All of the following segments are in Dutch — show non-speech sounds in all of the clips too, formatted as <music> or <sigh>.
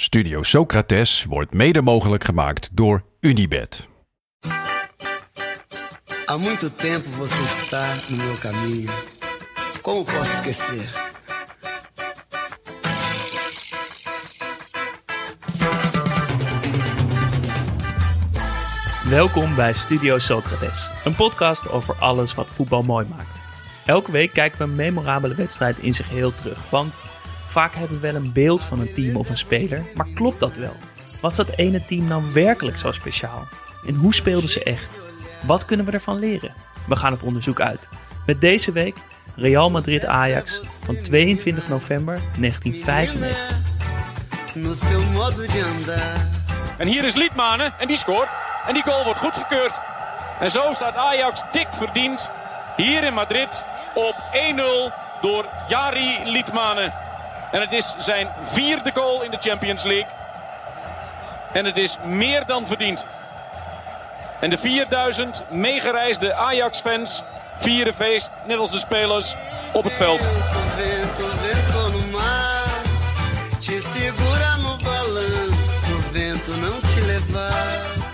Studio Socrates wordt mede mogelijk gemaakt door Unibed. Há muito tempo você está no meu caminho. Como posso esquecer? Welkom bij Studio Socrates, een podcast over alles wat voetbal mooi maakt. Elke week kijken we een memorabele wedstrijd in zijn geheel terug, want vaak hebben we wel een beeld van een team of een speler, maar klopt dat wel? Was dat ene team nou werkelijk zo speciaal? En hoe speelden ze echt? Wat kunnen we ervan leren? We gaan op onderzoek uit. Met deze week Real Madrid-Ajax van 22 november 1995. No seu modo de andar. En hier is Liedmanen en die scoort. En die goal wordt goedgekeurd. En zo staat Ajax dik verdiend hier in Madrid op 1-0 door Jari Liedmanen. En het is zijn vierde goal in de Champions League. En het is meer dan verdiend. En de 4000 meegereisde Ajax-fans vieren feest, net als de spelers, op het veld.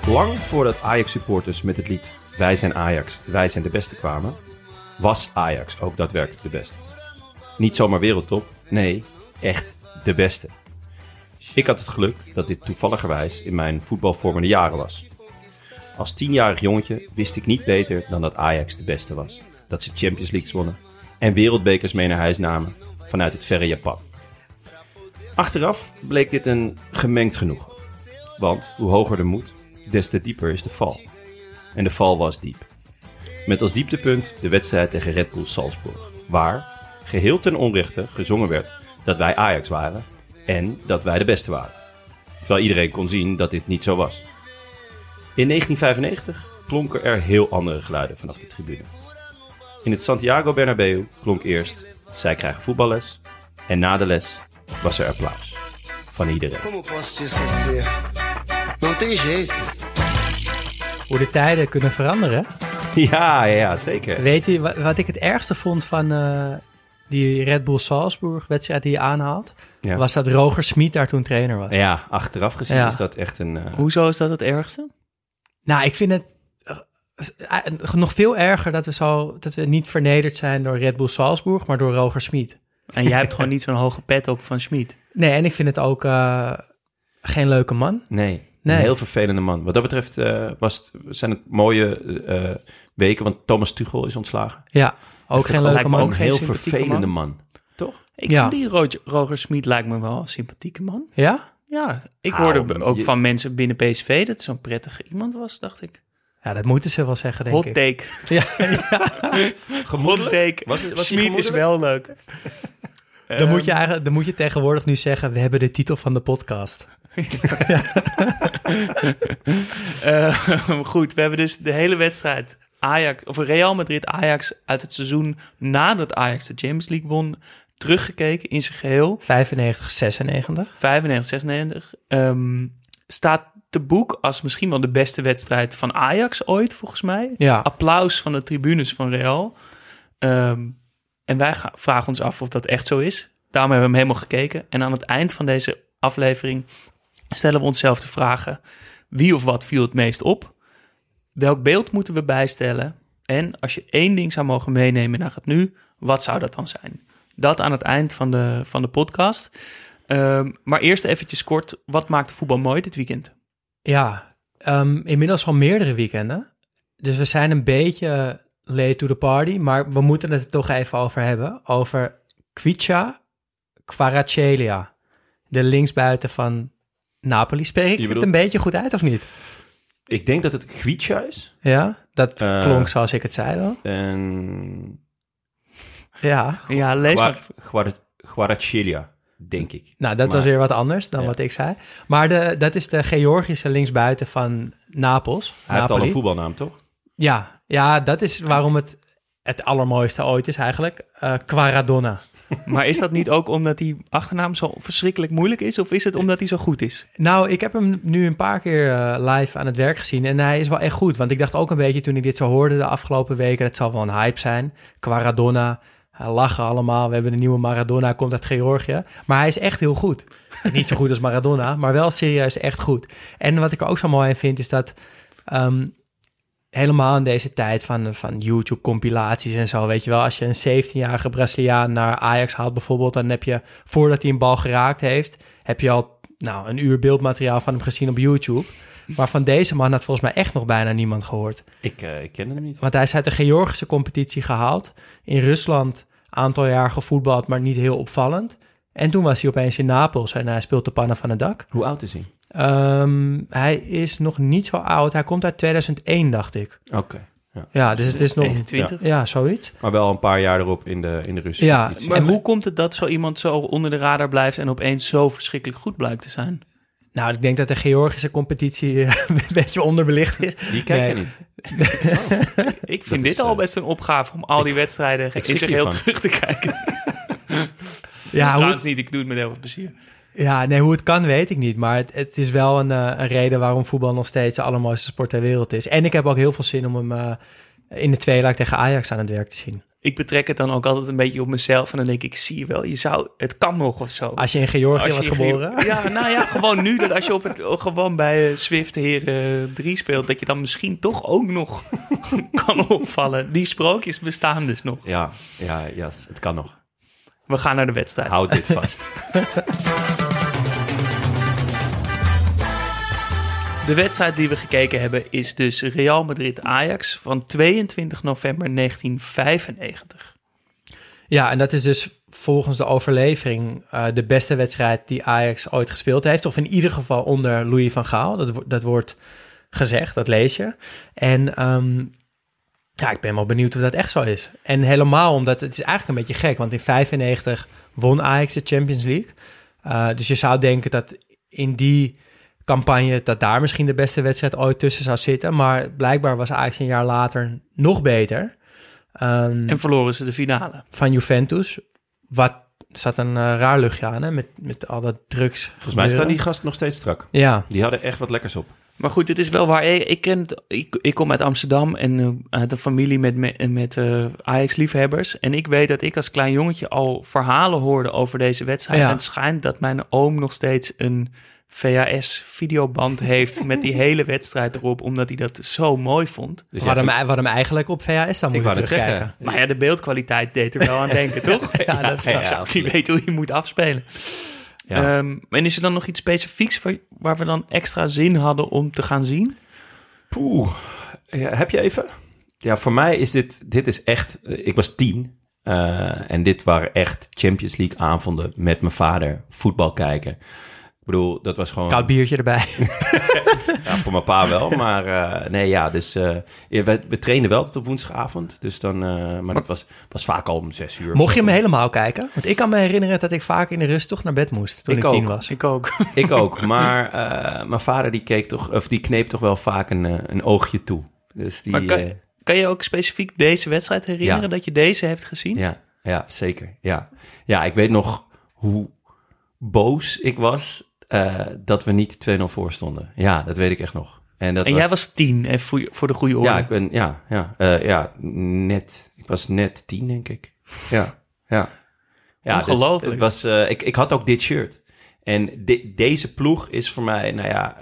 Lang voordat Ajax-supporters met het lied Wij zijn Ajax, wij zijn de beste kwamen, was Ajax ook daadwerkelijk de beste. Niet zomaar wereldtop, nee, echt de beste. Ik had het geluk dat dit toevalligerwijs in mijn voetbalvormende jaren was. Als tienjarig jongetje wist ik niet beter dan dat Ajax de beste was. Dat ze Champions League wonnen en wereldbekers mee naar huis namen vanuit het verre Japan. Achteraf bleek dit een gemengd genoegen. Want hoe hoger de moed, des te dieper is de val. En de val was diep. Met als dieptepunt de wedstrijd tegen Red Bull Salzburg. Waar, geheel ten onrechte, gezongen werd dat wij Ajax waren en dat wij de beste waren. Terwijl iedereen kon zien dat dit niet zo was. In 1995 klonken er heel andere geluiden vanaf de tribune. In het Santiago Bernabeu klonk eerst zij krijgen voetballes en na de les was er applaus. Van iedereen. Hoe de tijden kunnen veranderen. <laughs> Ja, ja, zeker. Weet je wat, wat ik het ergste vond van eh, die Red Bull Salzburg wedstrijd die je aanhaalt? Ja. Was dat Roger Smit daar toen trainer was. Ja, achteraf gezien Ja. is dat echt een... eh, Hoezo is dat het ergste? Nou, ik vind het eh, eh, nog veel erger dat we, zo, dat we niet vernederd zijn door Red Bull Salzburg, maar door Roger Smit. En jij hebt gewoon niet zo'n hoge pet op van Schmid. Nee, en ik vind het ook eh, geen leuke man. Nee, Nee. een heel vervelende man. Wat dat betreft eh, was het, zijn het mooie eh, weken, want Thomas Tuchel is ontslagen. Ja, ook geen lijkt leuke man. ook Een geen heel vervelende man. man. Toch? Ik Ja. die Roger, Roger Smit lijkt me wel een sympathieke man. Ja? Ja, ik Ah, hoorde ook je- van mensen binnen PSV dat zo'n prettige iemand was, dacht ik. Ja, dat moeten ze wel zeggen, denk Hot ik. take. <laughs> Ja, ja. <laughs> Hot take. Was Schmid is wel leuk. <laughs> Dan, moet je eigenlijk, dan moet je tegenwoordig nu zeggen, we hebben de titel van de podcast. Eh, goed, we hebben dus de hele wedstrijd Ajax, of Real Madrid Ajax uit het seizoen nadat Ajax de Champions League won, teruggekeken in zijn geheel. 95, 96. 95, 96. Ehm, staat te boek als misschien wel de beste wedstrijd van Ajax ooit, volgens mij. Ja. Applaus van de tribunes van Real. Ehm, en wij gaan, vragen ons af of dat echt zo is. Daarom hebben we hem helemaal gekeken. En aan het eind van deze aflevering stellen we onszelf de vragen: wie of wat viel het meest op? Welk beeld moeten we bijstellen? En als je één ding zou mogen meenemen naar het nu, wat zou dat dan zijn? Dat aan het eind van de, van de podcast. Ehm, maar eerst eventjes kort, wat maakte voetbal mooi dit weekend? Ja, ehm, inmiddels al meerdere weekenden. Dus we zijn een beetje late to the party, maar we moeten het er toch even over hebben. Over Kvicha Kvaratskhelia, de linksbuiten van Napoli. Spreek ik Je het een beetje goed uit of niet? Ik denk dat het Gwicha is. Ja, dat Eh, klonk zoals ik het zei wel. En Ja, Ja, lees maar. Guarachilia, denk ik. nou dat Maar- was weer wat anders dan Ja. wat ik zei. Maar de, dat is de Georgische linksbuiten van Napels. Hij heeft al Napoli. een voetbalnaam, toch? Ja, ja, dat is waarom het het allermooiste ooit is eigenlijk. Eh Quaradonna. Maar is dat niet ook omdat die achternaam zo verschrikkelijk moeilijk is? Of is het omdat hij zo goed is? Nou, ik heb hem nu een paar keer eh, live aan het werk gezien en hij is wel echt goed. Want ik dacht ook een beetje toen ik dit zo hoorde de afgelopen weken, het zal wel een hype zijn. Quaradonna, eh, lachen allemaal. We hebben de nieuwe Maradona, komt uit Georgië. Maar hij is echt heel goed. <laughs> Niet zo goed als Maradona, maar wel serieus echt goed. En wat ik er ook zo mooi aan vind, is dat ehm, helemaal in deze tijd van, van YouTube-compilaties en zo, weet je wel, als je een 17-jarige Braziliaan naar Ajax haalt bijvoorbeeld, dan heb je, voordat hij een bal geraakt heeft, heb je al nou, een uur beeldmateriaal van hem gezien op YouTube. Maar van deze man had volgens mij echt nog bijna niemand gehoord. Ik, ik ken hem niet. Want hij is uit de Georgische competitie gehaald. In Rusland aantal jaar gevoetbald, maar niet heel opvallend. En toen was hij opeens in Napels en hij speelt de pannen van het dak. Hoe oud is hij? Ehm, hij is nog niet zo oud. Hij komt uit 2001, dacht ik. Oké. Ja. Ja, dus het is nog... 21. Ja, zoiets. Maar wel een paar jaar erop in de, in de Russische Ja, competitie. Maar hoe komt het dat zo iemand zo onder de radar blijft en opeens zo verschrikkelijk goed blijkt te zijn? Nou, ik denk dat de Georgische competitie eh, <laughs> een beetje onderbelicht is. Die kijk Nee. je niet. Ik vind dit al eh, best een opgave om al die wedstrijden ik in schrik zich heel terug te kijken. Ja, hoe, niet, ik doe het met heel veel plezier. Ja, nee, hoe het kan weet ik niet. Maar het, het is wel een, eh, een reden waarom voetbal nog steeds de allermooiste sport ter wereld is. En ik heb ook heel veel zin om hem eh, in de tweeluik tegen Ajax aan het werk te zien. Ik betrek het dan ook altijd een beetje op mezelf en dan denk ik, zie je wel, je zou, het kan nog of zo. Als je in Georgië was geboren. Ja, nou ja, gewoon nu dat als je op het, gewoon bij eh, Swift Heren 3 speelt, dat je dan misschien toch ook nog <laughs> kan opvallen. Die sprookjes bestaan dus nog. Ja, ja, ja, het kan nog. We gaan naar de wedstrijd. Houd dit vast. <laughs> De wedstrijd die we gekeken hebben is dus Real Madrid-Ajax van 22 november 1995. Ja, en dat is dus volgens de overlevering eh, de beste wedstrijd die Ajax ooit gespeeld heeft. Of in ieder geval onder Louis van Gaal. Dat, dat wordt gezegd, dat lees je. En ehm, ja, ik ben wel benieuwd of dat echt zo is. En helemaal omdat het is eigenlijk een beetje gek. Want in 95 won Ajax de Champions League. Eh, dus je zou denken dat in die campagne... dat daar misschien de beste wedstrijd ooit tussen zou zitten. Maar blijkbaar was Ajax een jaar later nog beter. Ehm, En verloren ze de finale. van Juventus. Wat zat een eh, raar luchtje aan, hè? Met, met al dat drugs. Volgens mij staan die gasten nog steeds strak. Ja, Die hadden echt wat lekkers op. Maar goed, het is wel waar. Ik, ik, ken het, ik, ik kom uit Amsterdam en eh, uit een familie met, met, met eh, Ajax-liefhebbers. En ik weet dat ik als klein jongetje al verhalen hoorde over deze wedstrijd. Ja. En het schijnt dat mijn oom nog steeds een VHS-videoband heeft met die <laughs> hele wedstrijd erop, omdat hij dat zo mooi vond. Dus we, hadden hem, eigenlijk op VHS dan ik moeten wou het terugkijken. zeggen. Maar ja, de beeldkwaliteit deed er wel aan <laughs> denken, toch? Ja, dat is niet weten hoe je moet afspelen. Ja. Ehm, en is er dan nog iets specifieks waar, waar we dan extra zin hadden om te gaan zien? Poeh. Ja, heb je even? Ja, voor mij is dit, dit is echt... eh, Ik was tien. eh, en dit waren echt Champions League avonden met mijn vader. Voetbal kijken. Ik bedoel, dat was gewoon... Koud biertje erbij. <laughs> Ja, voor mijn pa wel. Maar eh, nee, ja, dus... eh, we, we trainden wel tot op woensdagavond. Dus dan... eh, maar dat was, was vaak al om zes uur. Mocht je hem helemaal kijken? Want ik kan me herinneren dat ik vaak in de rust toch naar bed moest toen ik, Ik tien ook. was. Ik ook. <laughs> Ik ook. Maar eh, mijn vader die keek toch... Of die kneep toch wel vaak een, een oogje toe. Dus die... Maar kan, kan je ook specifiek deze wedstrijd herinneren Ja. dat je deze hebt gezien? Ja, ja, zeker. Ja. ja, ik weet nog hoe boos ik was eh, dat we niet 2-0 voor stonden. Ja, dat weet ik echt nog. En, dat En jij was tien, even voor, voor de goede orde. Ja, ik ben, ja, ja, eh, ja, net. Ik was net tien, denk ik. Ja, ja. ja dus Ongelooflijk. het was, eh, ik, ik had ook dit shirt. En de- deze ploeg is voor mij, nou ja,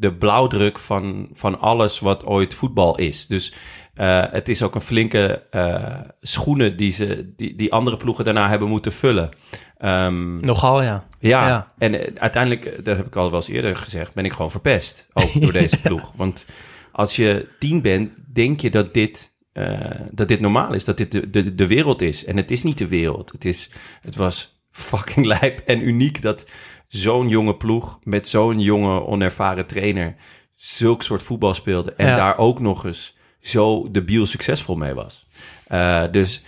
de blauwdruk van, van alles wat ooit voetbal is. Dus eh, het is ook een flinke eh, schoenen die, ze, die, die andere ploegen daarna hebben moeten vullen. Ehm, Nogal, ja. ja, Ja. en eh, uiteindelijk, dat heb ik al wel eens eerder gezegd, ben ik gewoon verpest. Ook door <laughs> deze ploeg. Want als je tien bent, denk je dat dit, dat dit normaal is. Dat dit de, de, de wereld is. En het is niet de wereld. Het, is, het was fucking <laughs> lijp en uniek dat zo'n jonge ploeg met zo'n jonge, onervaren trainer zulk soort voetbal speelde. En Ja. daar ook nog eens zo debiel succesvol mee was. Eh, dus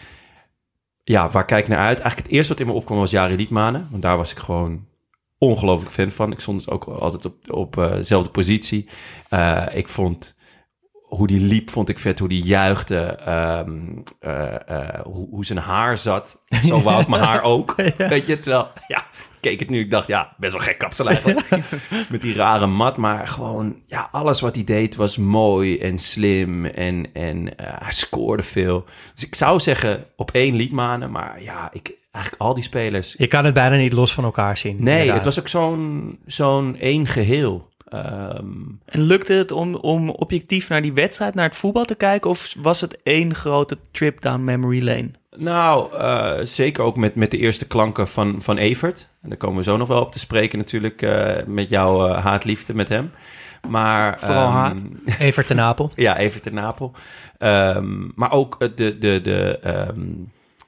ja, waar kijk ik naar uit? Eigenlijk het eerste wat in me opkwam was Jari Liedmanen. Want daar was ik gewoon ongelooflijk fan van. Ik stond ook altijd op, op eh, dezelfde positie. Eh, ik vond hoe die liep, vond ik vet. Hoe die juichte. ehm, eh, eh, hoe, hoe zijn haar zat. <laughs> Zo wou ik mijn haar ook. Weet je, terwijl... Ja, keek het nu. Ik dacht, ja, best wel gek kapsel eigenlijk. <laughs> Met die rare mat. Maar gewoon, ja, alles wat hij deed was mooi en slim. En, en eh, hij scoorde veel. Dus ik zou zeggen op één Liedmanen. Maar ja, ik, eigenlijk al die spelers... Je kan het bijna niet los van elkaar zien. Nee, inderdaad. het was ook zo'n zo'n één geheel. Ehm, En lukte het om, om objectief naar die wedstrijd, naar het voetbal te kijken? Of was het één grote trip down memory lane? Nou, eh, zeker ook met, met de eerste klanken van, van Evert. En daar komen we zo nog wel op te spreken natuurlijk eh, met jouw eh, haatliefde met hem. Maar, Vooral ehm, haat. <laughs> Evert ten Napel. Ja, Evert in Napel. Ehm, maar ook de, de, de, ehm,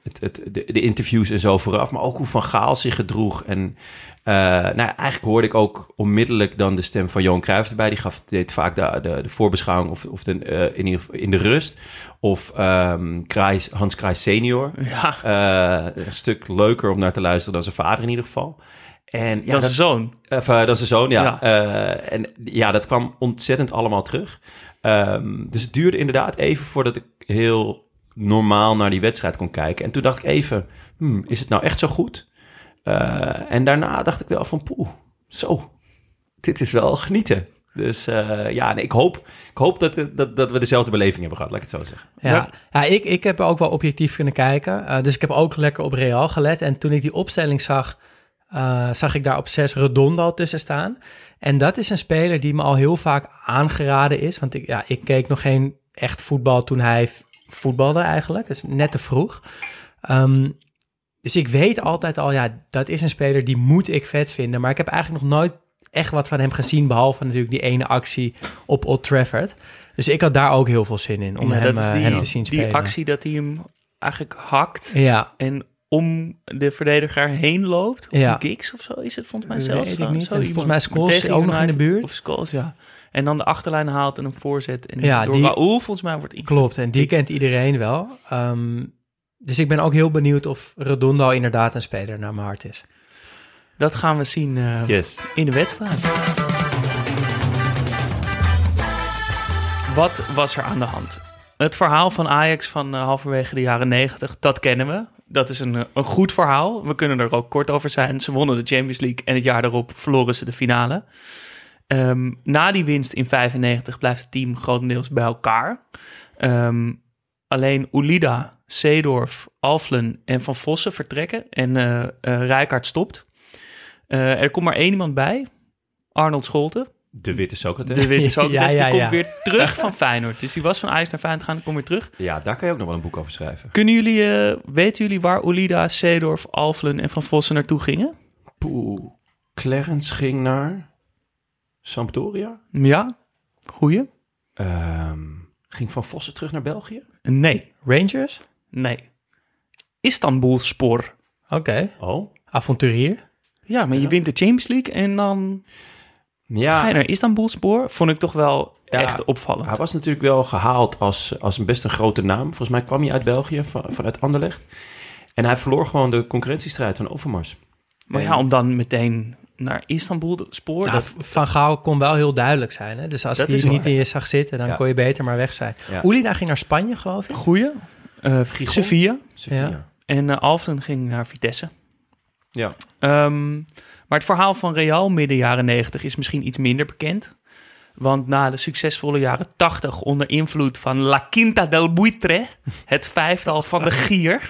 het, het, de, de interviews en zo vooraf. Maar ook hoe Van Gaal zich gedroeg. En eh, nou, eigenlijk hoorde ik ook onmiddellijk dan de stem van Johan Cruijff erbij. Die gaf, deed vaak de, de, de voorbeschouwing of, of de, eh, in, in de rust. Of ehm Krijs, Hans Krijs senior. Ja, Eh, een stuk leuker om naar te luisteren dan zijn vader in ieder geval. En ja, dat is zijn zoon. of, dat is zijn zoon, ja. Ja. En ja, dat kwam ontzettend allemaal terug. Ehm, dus het duurde inderdaad even voordat ik heel normaal naar die wedstrijd kon kijken. En toen dacht ik even, hmm, is het nou echt zo goed? Eh, en daarna dacht ik wel van, poeh, zo, dit is wel genieten. Dus eh, ja, nee, ik hoop, ik hoop dat, dat, dat we dezelfde beleving hebben gehad, laat ik het zo zeggen. Ja, ja ik, ik heb ook wel objectief kunnen kijken. Eh, dus ik heb ook lekker op Real gelet. En toen ik die opstelling zag, eh, zag ik daar op 6 Redondo tussen staan. En dat is een speler die me al heel vaak aangeraden is. Want ik, ja, ik keek nog geen echt voetbal toen hij voetbalde eigenlijk. Dus net te vroeg. Ehm, dus ik weet altijd al, ja, dat is een speler die moet ik vet vinden. Maar ik heb eigenlijk nog nooit echt wat van hem gezien. Behalve natuurlijk die ene actie op Old Trafford. Dus ik had daar ook heel veel zin in om Ja, hem, dat is eh, die, hem te zien die spelen. actie dat hij hem eigenlijk hakt Ja, en om de verdediger heen loopt. Op Ja. een Giggs of zo is het volgens mij Weet zelfs. ik niet. Zo En volgens mij Scholes ook nog in de buurt. Of Scholes, ja. En dan de achterlijn haalt en een voorzet. En Ja, door die- Raoul volgens mij wordt ingeklopt. klopt. En die kent iedereen wel. Ehm, dus ik ben ook heel benieuwd of Redondo inderdaad een speler naar mijn hart is. Dat gaan we zien eh, Yes. in de wedstrijd. Wat was er aan de hand? Het verhaal van Ajax van eh, halverwege de jaren 90, dat kennen we. Dat is een, eh, een goed verhaal. We kunnen er ook kort over zijn. Ze wonnen de Champions League en het jaar daarop verloren ze de finale. Ehm, na die winst in 95 blijft het team grotendeels bij elkaar. Ehm, alleen Ulida, Seedorf, Alflen en Van Vossen vertrekken en eh eh, Rijkaard stopt. Eh, er komt maar één iemand bij, Arnold Scholten. De witte Socrates. De witte <laughs> Socrates, Ja, ja, die komt weer terug van Feyenoord. Dus die was van Ajax naar Feyenoord gegaan, die komt weer terug. Ja, daar kan je ook nog wel een boek over schrijven. Kunnen jullie, eh, weten jullie waar Ulida, Seedorf, Alflen en Van Vossen naartoe gingen? Poeh. Clarence ging naar Sampdoria. Ja, goeie. Ehm, ging Van Vossen terug naar België? Nee, Rangers? nee. Istanbulspor. Oké. Oh. Avonturier? Ja, maar je wint de Champions League en dan ga je Ja, naar Istanbulspor. Vond ik toch wel Ja, echt opvallend. hij was natuurlijk wel gehaald als, als een best een grote naam. Volgens mij kwam hij uit België, van, vanuit Anderlecht. En hij verloor gewoon de concurrentiestrijd van Overmars. Maar En- ja, om dan meteen naar Istanbulspor. Nou, dat, van Gaal kon wel heel duidelijk zijn. Hè? Dus als hij niet waar. in je zag zitten, dan Ja. kon je beter maar weg zijn. Ja. Ulina ging naar Spanje, geloof ik. goeie. Eh Gijon? Sevilla. Sevilla. Ja. En eh Alphen ging naar Vitesse. Ja. Ehm, maar het verhaal van Real midden jaren 90 is misschien iets minder bekend. Want na de succesvolle jaren 80 onder invloed van La Quinta del Buitre, het vijftal van de Gier. <laughs>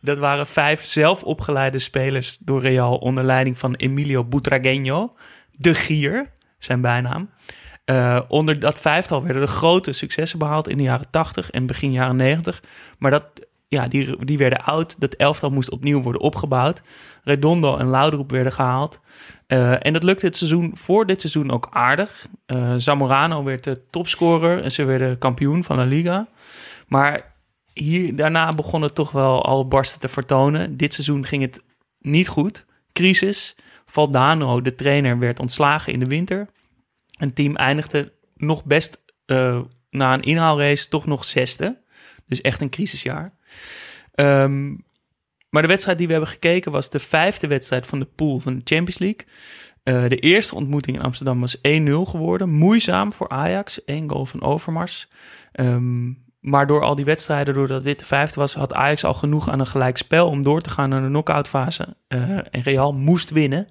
Dat waren vijf zelfopgeleide spelers door Real onder leiding van Emilio Butragueño, de Gier. zijn bijnaam. Eh, onder dat vijftal werden er grote successen behaald in de jaren 80 en begin jaren 90. Maar dat, ja, die, die werden oud. Dat elftal moest opnieuw worden opgebouwd. Redondo en Laudrup werden gehaald. Eh, en dat lukte het seizoen voor dit seizoen ook aardig. Eh, Zamorano werd de topscorer en ze werden kampioen van de Liga. Maar hier, daarna begon het toch wel al barsten te vertonen. Dit seizoen ging het niet goed. Crisis. Valdano, de trainer, werd ontslagen in de winter. Het team eindigde nog best eh, na een inhaalrace toch nog zesde. Dus echt een crisisjaar. Ehm, maar de wedstrijd die we hebben gekeken was de vijfde wedstrijd van de pool van de Champions League. Eh, de eerste ontmoeting in Amsterdam was 1-0 geworden. Moeizaam voor Ajax. één goal van Overmars. Ehm, maar door al die wedstrijden, doordat dit de vijfde was, had Ajax al genoeg aan een gelijk spel om door te gaan naar de knock-out fase. Eh, en Real moest winnen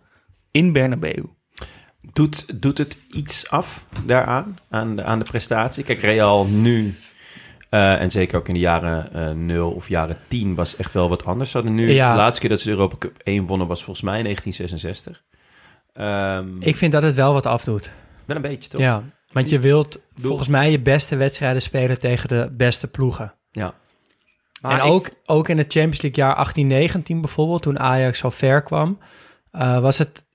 in Bernabeu. Doet, doet het iets af daaraan, aan de, aan de prestatie? Kijk, Real nu, eh, en zeker ook in de jaren eh 0 of jaren 10, was echt wel wat anders. Ze hadden nu, Ja. de laatste keer dat ze de Europa Cup 1 wonnen was volgens mij in 1966. Ehm, Ik vind dat het wel wat afdoet. wel een beetje, toch? Ja, want je wilt volgens mij je beste wedstrijden spelen tegen de beste ploegen. Ja. Maar en ik- ook, ook in het Champions League jaar 18-19 bijvoorbeeld, toen Ajax zo ver kwam, eh, was het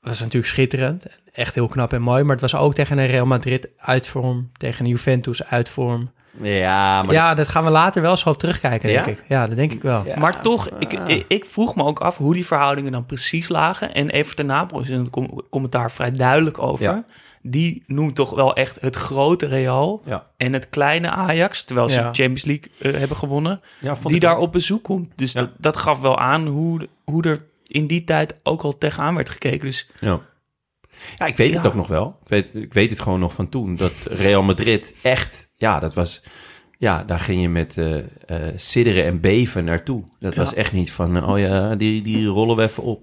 was natuurlijk schitterend. Echt heel knap en mooi. Maar het was ook tegen een Real Madrid uitvorm, tegen een Juventus uitvorm. Ja, maar ja, dat gaan we later wel zo op terugkijken, denk Ja? ik. Ja, dat denk ik wel. Ja. Maar toch, ik, Ah. ik, ik vroeg me ook af hoe die verhoudingen dan precies lagen. En Everton Napels is in het com- commentaar vrij duidelijk over. Ja. Die noemt toch wel echt het grote Real Ja. en het kleine Ajax, terwijl ze Ja. de Champions League eh, hebben gewonnen, die ik daar wel. op bezoek komt. Dus Ja. dat, dat gaf wel aan hoe, hoe er in die tijd ook al tegenaan werd gekeken. Dus Ja. Ja, ik weet het ook nog wel. Ik weet, ik weet het gewoon nog van toen. Dat Real Madrid echt, ja, dat was... Ja, daar ging je met eh, sidderen en beven naartoe. Dat Ja. was echt niet van, oh ja, die, die rollen we even op.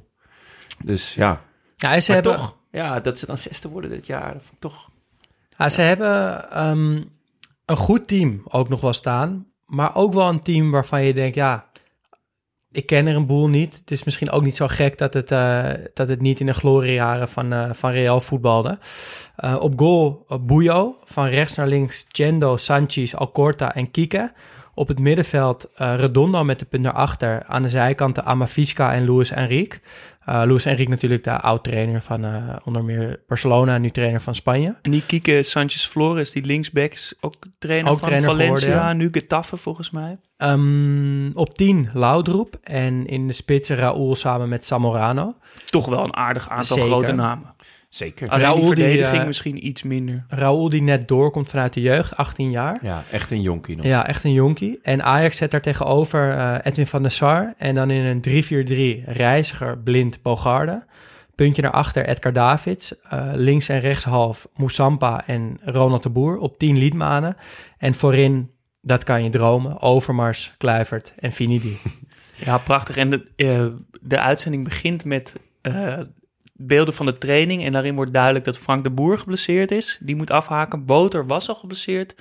Dus ja, Ja, ze maar hebben, toch, ja, dat ze dan zesde worden dit jaar, dat vond ik toch... ja, ze hebben ehm, een goed team ook nog wel staan. Maar ook wel een team waarvan je denkt, ja, ik ken er een boel niet. Het is misschien ook niet zo gek dat het, eh, dat het niet in de gloriejaren van, eh, van Real voetbalde. Eh, op goal Buyo, van rechts naar links Chendo, Sanchez, Alcorta en Kike. Op het middenveld eh, Redondo met de punt naar achter. Aan de zijkanten Amavisca en Luis Enrique. Eh Luis Enrique natuurlijk de oud-trainer van eh, onder meer Barcelona, nu trainer van Spanje. en die Kike Sanchez Flores, die linksback, is ook trainer Ook van trainer Valencia. geworden, ja. Nu Getafe volgens mij. Ehm, op 10 Laudroep en in de spits Raúl samen met Zamorano. Toch wel een aardig aantal Zeker. grote namen. Zeker. Raúl die die, verdediging eh, misschien iets minder. Raúl die net doorkomt vanuit de jeugd, 18 jaar. Ja, echt een jonkie nog. Ja, echt een jonkie. En Ajax zet daar tegenover eh, Edwin van der Sar. En dan in een 3-4-3 Reiziger, Blind, Bogarde. Puntje naar achter Edgar Davids. Eh, links en rechts half Moussampa en Ronald de Boer op 10 Liedmanen. En voorin, dat kan je dromen, Overmars, Kluivert en Finidi. <laughs> Ja, prachtig. En de, eh, de uitzending begint met eh, beelden van de training. En daarin wordt duidelijk dat Frank de Boer geblesseerd is. Die moet afhaken. Boter was al geblesseerd.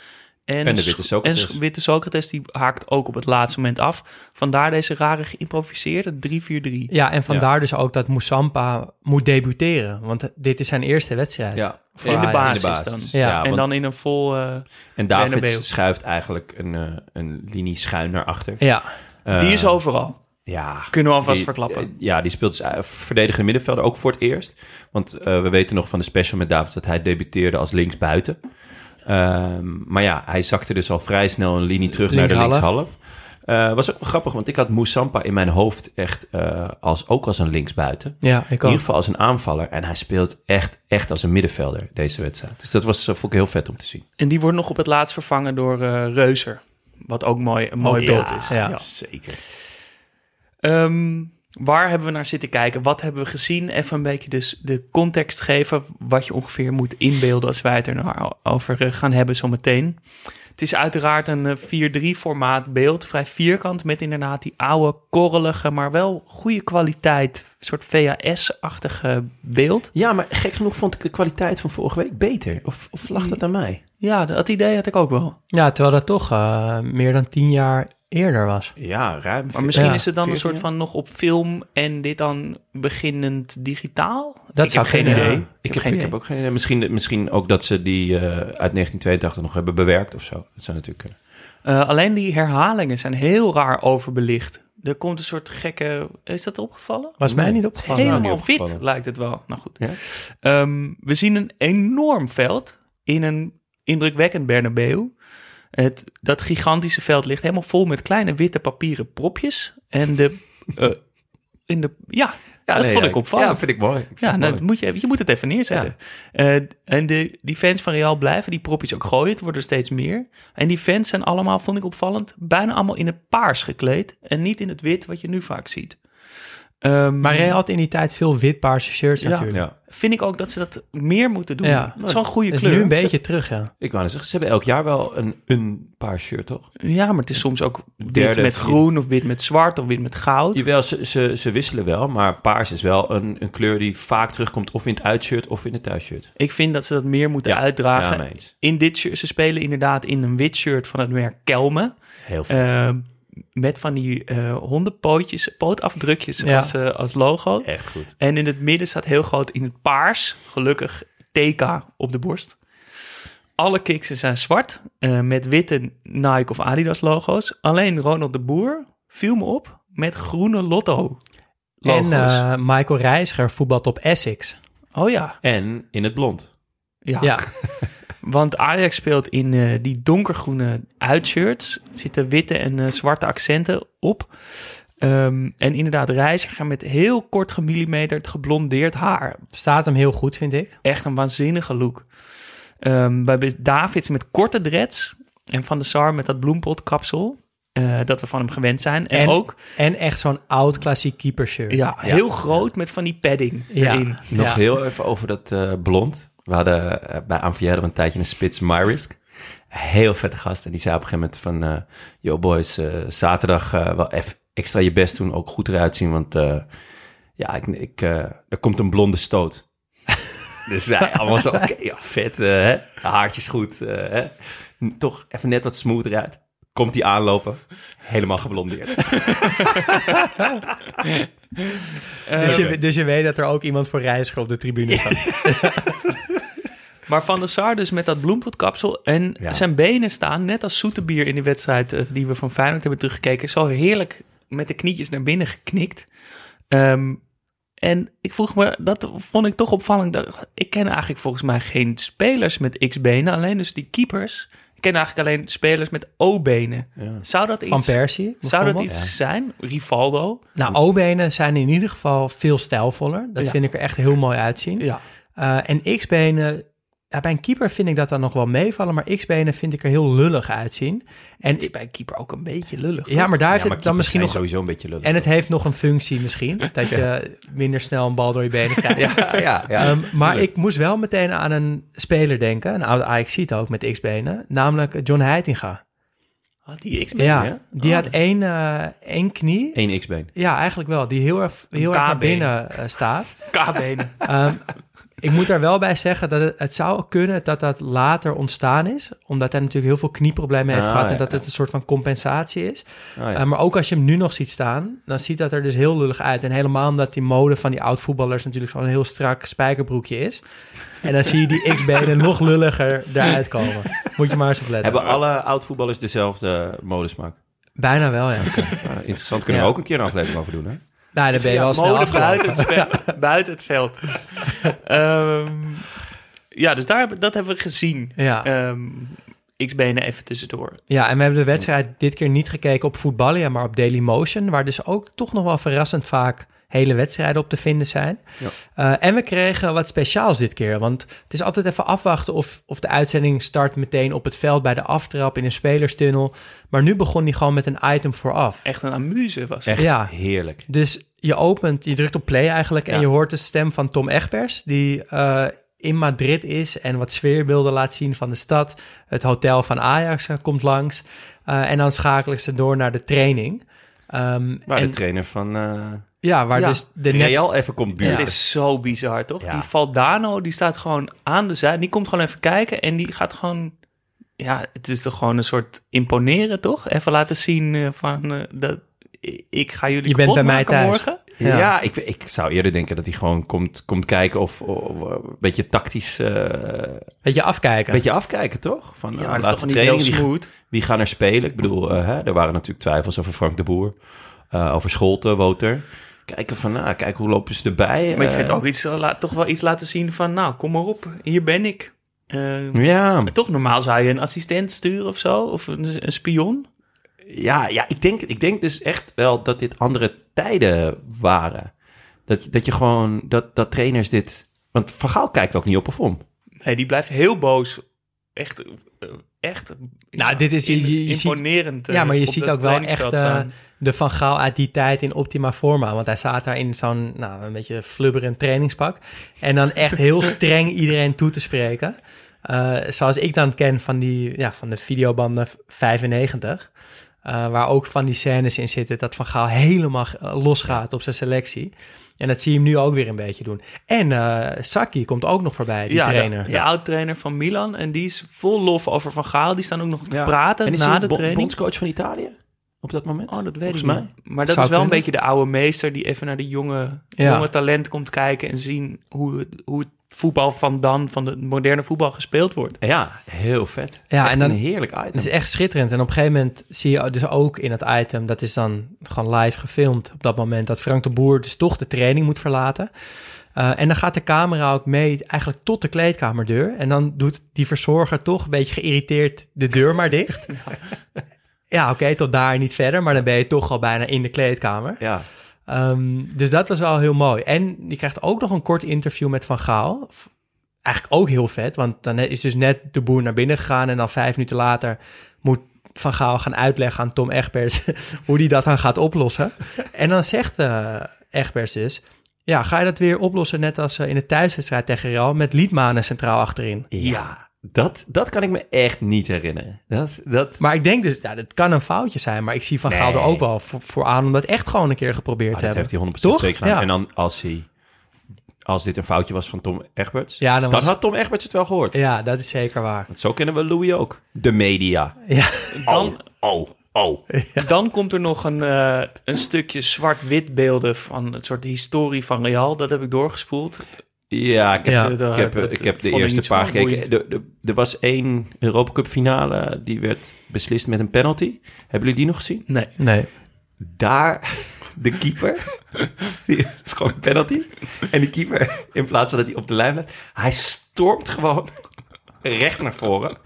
En, En de Witte Socrates. En Sch- Witte Socrates die haakt ook op het laatste moment af. Vandaar deze rare geïmproviseerde 3-4-3. Ja, en vandaar dus ook dat Moussampa moet debuteren. Want dit is zijn eerste wedstrijd. Ja, Voor in de basis, dan. Ja, en want- dan in een vol... eh, En Davids schuift eigenlijk een, eh, een linie schuin naar achter. Ja, Eh, die is overal. Ja, Kunnen we alvast die- verklappen. eh, Ja, die speelt dus eh, verdedigende middenvelder ook voor het eerst. Want eh, we weten nog van de special met David dat hij debuteerde als linksbuiten. Ehm, maar ja, hij zakte dus al vrij snel een linie terug naar de Linkshalf. Eh was ook wel grappig, want ik had Moussampa in mijn hoofd echt eh, als, ook als een linksbuiten. ja ik In ieder geval als een aanvaller. En hij speelt echt, echt als een middenvelder deze wedstrijd. Dus dat was, eh, vond ik heel vet om te zien. En die wordt nog op het laatst vervangen door eh, Reuser. Wat ook mooi, een mooi Ook beeld ja, is. ja. zeker. Ehm, waar hebben we naar zitten kijken? Wat hebben we gezien? Even een beetje dus de context geven. Wat je ongeveer moet inbeelden als wij het er nou over eh, gaan hebben zometeen. Het is uiteraard een eh, 4-3 formaat beeld. Vrij vierkant met inderdaad die oude, korrelige, maar wel goede kwaliteit. Een soort VHS-achtige beeld. Ja, maar gek genoeg vond ik de kwaliteit van vorige week beter. Of, of lag dat aan mij? Ja, dat idee had ik ook wel. Ja, terwijl dat toch eh, meer dan tien jaar eerder was. Ja, ruim. Maar misschien Ja, is het dan een 14 soort van nog op film en dit dan beginnend digitaal? Dat ik zou heb geen idee. Ik, heb geen ik idee. heb ook geen idee. Misschien, misschien ook dat ze die eh, uit 1982 nog hebben bewerkt of zo. Dat zou natuurlijk kunnen. Eh, alleen die herhalingen zijn heel raar overbelicht. Er komt een soort gekke... Is dat opgevallen? Was mij niet opgevallen. niet Helemaal opgevallen. wit lijkt het wel. Nou goed. Ja? Ehm, we zien een enorm veld in een indrukwekkend Bernabeu. Het, dat gigantische veld ligt helemaal vol met kleine witte papieren propjes. En de... <laughs> eh, in de ja, dat nee, vond ja, ik opvallend. Ja, vind ik mooi. Vind Ja, ik nou, mooi. dat moet je, je moet het even neerzetten. Eh, en de, die fans van Real blijven die propjes ook gooien. Het worden er steeds meer. En die fans zijn allemaal, vond ik opvallend, bijna allemaal in het paars gekleed. En niet in het wit wat je nu vaak ziet. Ehm, Maar Real had in die tijd veel wit-paarse shirts Ja. natuurlijk. Ja. Vind ik ook dat ze dat meer moeten doen. Ja. Het is wel een goede Dat is kleur. nu een beetje terug, ja. Ik wou net zeggen, ze hebben elk jaar wel een, een paar shirt, toch? Ja, maar het is soms ook wit Derde, met groen of wit met zwart of wit met goud. Jawel, ze, ze, ze wisselen wel, maar paars is wel een, een kleur die vaak terugkomt of in het uitshirt of in het thuisshirt. Ik vind dat ze dat meer moeten Ja. uitdragen. Ja, in dit shirt, ze spelen inderdaad in een wit shirt van het merk Kelme. Heel vet. Eh, met van die eh, hondenpootjes, pootafdrukjes Ja. als, eh, als logo. Echt goed. En in het midden staat heel groot in het paars, gelukkig, TK op de borst. Alle kiksen zijn zwart, eh, met witte Nike of Adidas logo's. Alleen Ronald de Boer viel me op met groene Lotto logo's. En eh, Michael Reiziger voetbalt op Essex. oh ja, En in het blond. ja. Ja, <laughs> Want Ajax speelt in eh, die donkergroene uitshirts. Er zitten witte en eh, zwarte accenten op. Ehm, en inderdaad, reiziger met heel kort gemillimeterd geblondeerd haar. staat hem heel goed, vind ik. Echt een waanzinnige look. Ehm we hebben Davids met korte dreads. En Van de Sar met dat bloempotkapsel. eh, dat we van hem gewend zijn. En, En- ook En echt zo'n oud klassiek keeper shirt. ja, heel groot met van die padding Ja. erin. Nog Ja. heel even over dat eh, blond. We hadden eh, bij Anvier een tijdje een spits, MyRisk. Heel vette gast. En die zei op een gegeven moment van... eh yo boys, eh, zaterdag wel even extra je best doen. Ook goed eruit zien, want ja, ik, ik, er komt een blonde stoot. <laughs> dus wij allemaal zo, oké, ja, vet. Haartjes goed. hè? Toch even net wat smooth eruit. Komt die aanlopen, helemaal geblondeerd. <laughs> Dus, je, dus je weet dat er ook iemand voor Reiziger op de tribune staat. <laughs> Maar Van der Sar dus met dat bloempotkapsel. En Ja. zijn benen staan, net als Zoetebier in die wedstrijd eh, die we van Feyenoord hebben teruggekeken, zo heerlijk met de knietjes naar binnen geknikt. Ehm, en ik vroeg me, dat vond ik toch opvallend. Ik ken eigenlijk volgens mij geen spelers met X-benen, alleen dus die keepers. Ken eigenlijk alleen spelers met O-benen. Ja. Zou dat Van iets, Persie, zou dat iets zijn? Rivaldo? Nou, O-benen zijn in ieder geval veel stijlvoller. Dat Ja. vind ik er echt heel mooi uitzien. Ja. Eh, en X-benen, ja, bij een keeper vind ik dat dan nog wel meevallen, maar X-benen vind ik er heel lullig uitzien. En is bij een keeper ook een beetje lullig. ja, maar daar heeft Ja, maar het dan misschien nog. sowieso een beetje lullig. En het heeft nog een functie misschien, <laughs> dat je minder snel een bal door je benen krijgt. <laughs> Ja, ja, ja. <laughs> Ehm, maar ik moest wel meteen aan een speler denken, een oude ajax ook met X-benen, namelijk John Heitinga. Had die X-benen? Ja, die Oh. had één, eh, één knie. Eén X-been. Ja, eigenlijk wel. Die heel erg, heel erg naar binnen eh, staat. K-benen. Ehm, ik moet daar wel bij zeggen dat het, het zou kunnen dat dat later ontstaan is. Omdat hij natuurlijk heel veel knieproblemen heeft Ah, gehad. En dat ja. het een soort van compensatie is. Ja. Eh, maar ook als je hem nu nog ziet staan, dan ziet dat er dus heel lullig uit. En helemaal omdat die mode van die oud-voetballers natuurlijk zo'n heel strak spijkerbroekje is. En dan zie je die X-benen <laughs> nog lulliger eruit komen. Moet je maar eens op letten. Hebben alle oud-voetballers dezelfde modesmaak? Bijna wel, ja. <laughs> Ah, interessant, kunnen we ook een keer een aflevering over doen, hè? Nou, dan ben je wel snel buiten het, spel- <laughs> buiten het veld. Ehm, ja, dus daar, dat hebben we gezien. Ja. Ehm X-benen even tussendoor. Ja, en we hebben de wedstrijd dit keer niet gekeken op Voetballia, maar op Dailymotion, waar dus ook toch nog wel verrassend vaak hele wedstrijden op te vinden zijn. Ja. Eh, en we kregen wat speciaals dit keer, want het is altijd even afwachten of, of de uitzending start meteen op het veld bij de aftrap in een spelerstunnel. Maar nu begon die gewoon met een item vooraf. Echt een amuse was het. Echt Ja. heerlijk. Dus je opent, je drukt op play eigenlijk en Ja. je hoort de stem van Tom Egbers, die eh, in Madrid is en wat sfeerbeelden laat zien van de stad. Het hotel van Ajax eh, komt langs Eh, en dan schakelen ze door naar de training. Ehm, Waar en, de trainer van eh ja, waar Ja. dus de net... Real even komt buurten. Het is zo bizar, toch? Ja. Die Valdano, die staat gewoon aan de zijde. Die komt gewoon even kijken en die gaat gewoon ja, het is toch gewoon een soort imponeren, toch? Even laten zien eh, van, eh, dat ik ga jullie Je bent bij mij thuis. morgen. Ja. Ja, ik, ik zou eerder denken dat hij gewoon komt, komt kijken of, of een beetje tactisch, eh, Beetje afkijken. beetje afkijken, toch? Van, Ja, maar dat is toch laatste niet heel? Wie gaan er spelen? Ik bedoel, eh, hè, er waren natuurlijk twijfels over Frank de Boer, eh, over Scholten, Woter. Kijken van, nou, kijk hoe lopen ze erbij. Maar ik eh. vind ook iets, toch wel iets laten zien van, nou, kom maar op, hier ben ik. Ja, maar toch, normaal zou je een assistent sturen of zo, of een, een spion. ja, ja ik, denk, ik denk dus echt wel dat dit andere tijden waren. Dat, dat je gewoon, dat, dat trainers dit... Want Van Gaal kijkt ook niet op of om. Nee, die blijft heel boos. Echt, echt. Nou, dit is- je- je- je ziet- imponerend. eh, Ja, maar je op ziet ook wel echt eh, de Van Gaal uit die tijd in optima forma. Want hij staat daar in zo'n nou, een beetje flubberend trainingspak. En dan echt heel <laughs> streng iedereen toe te spreken. Eh, zoals ik dan ken van, die, ja, van de videobanden 95. eh, waar ook van die scènes in zitten dat Van Gaal helemaal eh, losgaat op zijn selectie. En dat zie je hem nu ook weer een beetje doen. En eh Saki komt ook nog voorbij, die ja, trainer. De, de oud-trainer van Milan. En die is vol lof over Van Gaal. Die staan ook nog te Ja. praten En is na hij de bo- training. bondscoach van Italië op dat moment? Oh, dat weet Volgens ik mij. niet. Maar dat Zou is wel een beetje de oude meester die even naar de jonge, Ja. jonge talent komt kijken en zien hoe, het- hoe het voetbal van dan, van de moderne voetbal gespeeld wordt. Ja, heel vet. Ja, Echt en dan- een heerlijk item. Het is echt schitterend. En op een gegeven moment zie je dus ook in het item, dat is dan gewoon live gefilmd op dat moment, dat Frank de Boer dus toch de training moet verlaten. Eh, en dan gaat de camera ook mee eigenlijk tot de kleedkamerdeur. En dan doet die verzorger toch een beetje geïrriteerd de deur maar dicht. <laughs> Ja, oké, tot daar niet verder, maar dan ben je toch al bijna in de kleedkamer. Ja, Ehm, dus dat was wel heel mooi. En je krijgt ook nog een kort interview met Van Gaal. Eigenlijk ook heel vet, want dan is dus net de boer naar binnen gegaan... en dan vijf minuten later moet Van Gaal gaan uitleggen aan Tom Egbers... <laughs> hoe die dat dan gaat oplossen. <laughs> En dan zegt eh Egbers dus... ja, ga je dat weer oplossen net als eh, in de thuiswedstrijd tegen Real... met Liedmanen centraal achterin. ja. Dat, dat kan ik me echt niet herinneren. Dat, dat, Maar ik denk dus, ja, dat kan een foutje zijn... maar ik zie Van Gaal er ook wel voor, voor aan... om dat echt gewoon een keer geprobeerd Ah, te dat hebben. heeft hij 100% Toch? zeker gedaan. Ja. En dan als hij... Als dit een foutje was van Tom Egberts... Ja, dan had Tom Egberts het wel gehoord. Ja, dat is zeker waar. Want zo kennen we Louis ook. De media. Ja. Dan, Oh, oh. dan komt er nog een, eh, een stukje zwart-wit beelden van het soort historie van Real. Dat heb ik doorgespoeld. Ja, ik heb, Ja. ik heb, Dat- ik heb de eerste paar gekeken. Er- er- Er was één Europa Cup finale, die werd beslist met een penalty. Hebben jullie die nog gezien? Nee. Nee. Daar, <laughs> de keeper, <laughs> die, het is gewoon een penalty. En die keeper, in plaats van dat hij op de lijn blijft, hij stormt gewoon <laughs> recht naar voren.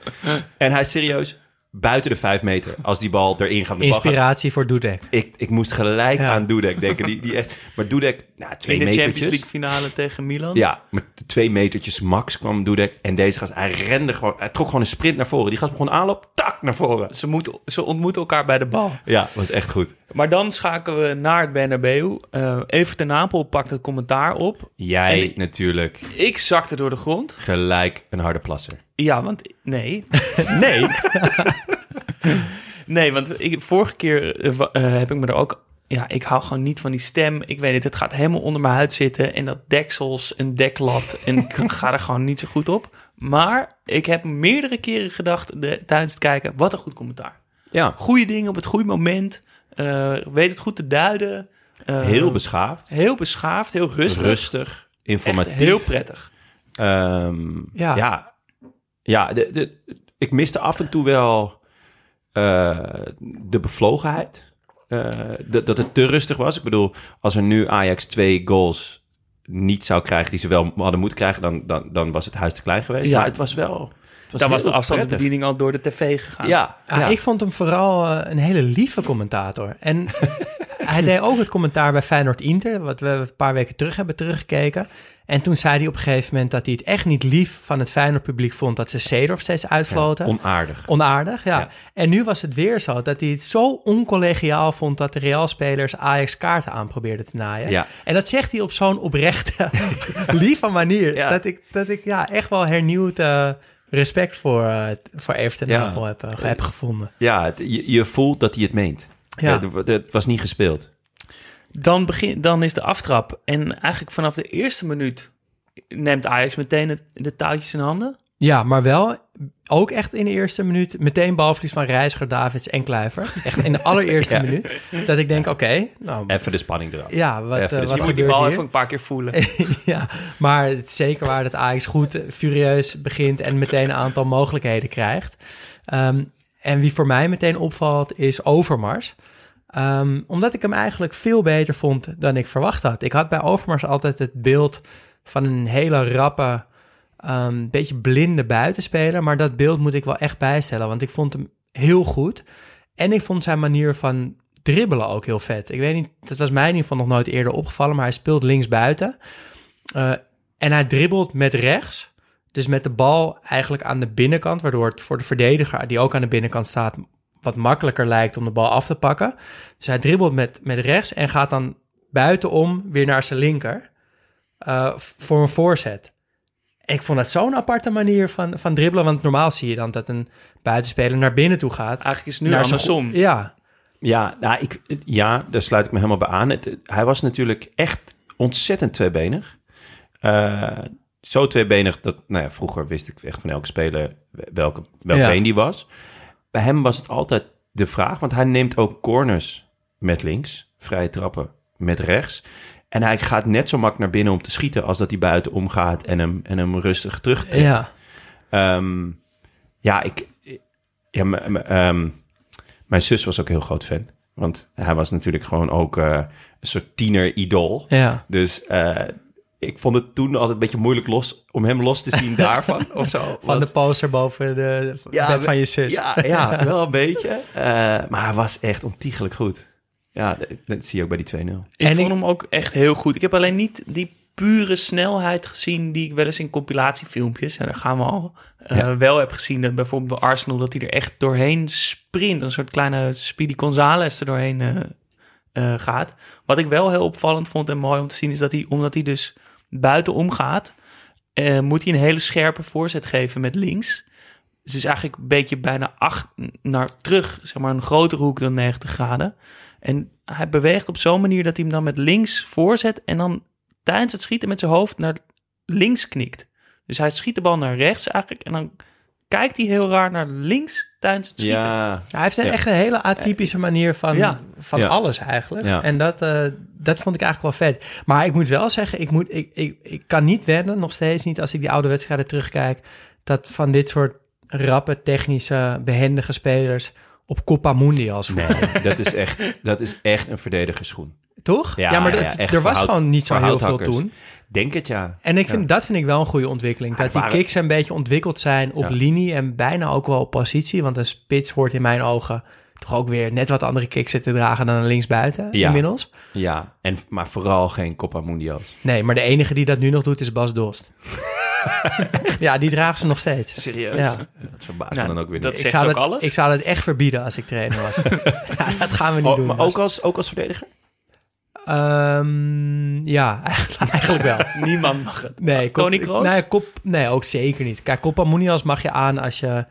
En hij is serieus buiten de vijf meter als die bal erin gaat. De Inspiratie voor Dudek. ik, ik moest gelijk Ja. aan Dudek denken. Die, die echt, maar Dudek, nou, twee In de metertjes. Champions League finale tegen Milan. Ja, met twee metertjes max kwam Dudek. En deze gast, hij rende gewoon, hij trok gewoon een sprint naar voren. Die gast begon aanloop, tak, naar voren. Ze, moeten, ze ontmoeten elkaar bij de bal. Ja, was echt goed. Maar dan schakelen we naar het Bernabeu. Uh, Evert ten Napel pakt het commentaar op. Jij En natuurlijk Ik zakte door de grond. gelijk een harde plasser. Ja, want nee. <laughs> Nee. <laughs> Nee, want ik, vorige keer eh, eh, heb ik me er ook... Ja, ik hou gewoon niet van die stem. Ik weet het, het gaat helemaal onder mijn huid zitten. En dat deksels en deklat. En ik <laughs> ga er gewoon niet zo goed op. Maar ik heb meerdere keren gedacht de, tijdens het kijken... Wat een goed commentaar. Ja, Goede dingen op het goede moment. eh, weet het goed te duiden. eh, heel beschaafd, Heel beschaafd, heel rustig. rustig, Echt informatief. heel prettig. Ehm, Ja. ja, ja, de, de, ik miste af en toe wel eh, de bevlogenheid. Eh, dat, dat het te rustig was. Ik bedoel, als er nu Ajax twee goals niet zou krijgen die ze wel hadden moeten krijgen, dan, dan, dan was het huis te klein geweest. Ja. Maar het was wel. Het was Dan was de afstandsbediening al door de tv gegaan. prettig. Ja, Ja, ja. Ik vond hem vooral eh, een hele lieve commentator. En <laughs> <laughs> hij deed ook het commentaar bij Feyenoord Inter, wat we een paar weken terug hebben teruggekeken. En toen zei hij op een gegeven moment dat hij het echt niet lief van het Feyenoord publiek vond dat ze Seedorf steeds uitfloten. onaardig. Onaardig, ja. Ja. En nu was het weer zo dat hij het zo oncollegiaal vond dat de Real-spelers Ajax kaarten aan probeerden te naaien. Ja. En dat zegt hij op zo'n oprechte, <laughs> lieve manier. Dat ik, dat ik ja, echt wel hernieuwd eh, respect voor, eh voor Everton Ja. Heb, eh, heb gevonden. Ja, het- je, je voelt dat hij het meent. Ja. Het, het was niet gespeeld. Dan, begin, dan is de aftrap. En eigenlijk vanaf de eerste minuut neemt Ajax meteen het, de touwtjes in handen. Ja, maar wel ook echt in de eerste minuut meteen balverlies van Reiziger, Davids en Kluiver. Echt in de allereerste <laughs> Ja. minuut. Dat ik denk, oké, nou, Even de spanning eraf. ja, wat, Even eh, wat Je moet die bal hier? even een paar keer voelen. <laughs> ja, maar het is zeker waar dat Ajax goed eh, furieus begint en meteen een aantal mogelijkheden krijgt. Ehm, en wie voor mij meteen opvalt is Overmars. Ehm, omdat ik hem eigenlijk veel beter vond dan ik verwacht had. Ik had bij Overmars altijd het beeld van een hele rappe, ehm, beetje blinde buitenspeler. Maar dat beeld moet ik wel echt bijstellen, want ik vond hem heel goed. En ik vond zijn manier van dribbelen ook heel vet. Ik weet niet, dat was mij in ieder geval nog nooit eerder opgevallen, maar hij speelt linksbuiten. Eh en hij dribbelt met rechts. Dus met de bal eigenlijk aan de binnenkant, waardoor het voor de verdediger, die ook aan de binnenkant staat, wat makkelijker lijkt om de bal af te pakken. Dus hij dribbelt met, met rechts en gaat dan buitenom weer naar zijn linker eh, voor een voorzet. Ik vond dat zo'n aparte manier van, van dribbelen, want normaal zie je dan dat een buitenspeler naar binnen toe gaat. Eigenlijk is het nu naar zijn andersom. Ja, Ja, nou, ik, ja, daar sluit ik me helemaal bij aan. Het, hij was natuurlijk echt ontzettend tweebenig. Eh, zo tweebenig dat, nou ja, vroeger wist ik echt van elke speler welke, welk Ja. been die was. Bij hem was het altijd de vraag, want hij neemt ook corners met links, vrije trappen met rechts. En hij gaat net zo mak naar binnen om te schieten als dat hij buiten omgaat en hem, en hem rustig terugtrekt. ja. Ehm, ja, ik. Ja, ehm, mijn zus was ook een heel groot fan. Want hij was natuurlijk gewoon ook eh, een soort tiener-idool. ja. Dus eh, ik vond het toen altijd een beetje moeilijk los, om hem los te zien <laughs> daarvan. of zo. Van Want- de poster boven de bed van je zus. Ja, ja <laughs> wel een beetje. Eh, maar hij was echt ontiegelijk goed. Ja, dat, dat zie je ook bij die 2-0. Ik En vond ik- hem ook echt heel goed. Ik heb alleen niet die pure snelheid gezien die ik wel eens in compilatiefilmpjes, en daar gaan we al, eh, Ja. wel heb gezien. Dat bijvoorbeeld bij Arsenal, dat hij er echt doorheen sprint. Een soort kleine Speedy Gonzales er doorheen eh, eh, gaat. Wat ik wel heel opvallend vond en mooi om te zien, is dat hij, omdat hij dus buitenom gaat, eh, moet hij een hele scherpe voorzet geven met links. Dus is eigenlijk een beetje bijna acht naar terug, zeg maar een grotere hoek dan 90 graden. En hij beweegt op zo'n manier dat hij hem dan met links voorzet en dan tijdens het schieten met zijn hoofd naar links knikt. Dus hij schiet de bal naar rechts eigenlijk en dan kijkt hij heel raar naar links tijdens het schieten. Ja, Hij heeft een, Ja. echt een hele atypische manier van, Ja. van Ja. alles eigenlijk. Ja. En dat, eh, dat vond ik eigenlijk wel vet. Maar ik moet wel zeggen, ik, moet, ik, ik, ik kan niet wennen, nog steeds niet als ik die oude wedstrijden terugkijk, dat van dit soort rappe, technische, behendige spelers op Copa Mundials voetballen. nee, dat is echt, dat is echt een verdedigersschoen. Toch? Ja, Ja, maar ja, dat, echt er was gewoon niet zo heel veel toen. Denk het ja. En ik vind, dat vind ik wel een goede ontwikkeling. Ja, Dat die waren- kicks een beetje ontwikkeld zijn op Ja. linie en bijna ook wel op positie. Want een spits hoort in mijn ogen toch ook weer net wat andere kicks te dragen dan een linksbuiten Ja. inmiddels. Ja, en, maar vooral geen Copa Mundials. Nee, maar de enige die dat nu nog doet is Bas Dost. <laughs> ja, die dragen ze nog steeds. Serieus? Ja. Dat verbaast Nou, me dan ook weer dat niet. zegt zou ook dat, alles. ik zou dat echt verbieden als ik trainer was. <laughs> ja, dat gaan we niet Oh, doen. maar Bas. ook als, ook als verdediger? Ehm, ja, eigenlijk, <laughs> eigenlijk wel. Niemand mag het. Nee, kop- Tony Kroos? Nee, kop, nee, ook zeker niet. Kijk, Copa Mundials mag je aan als je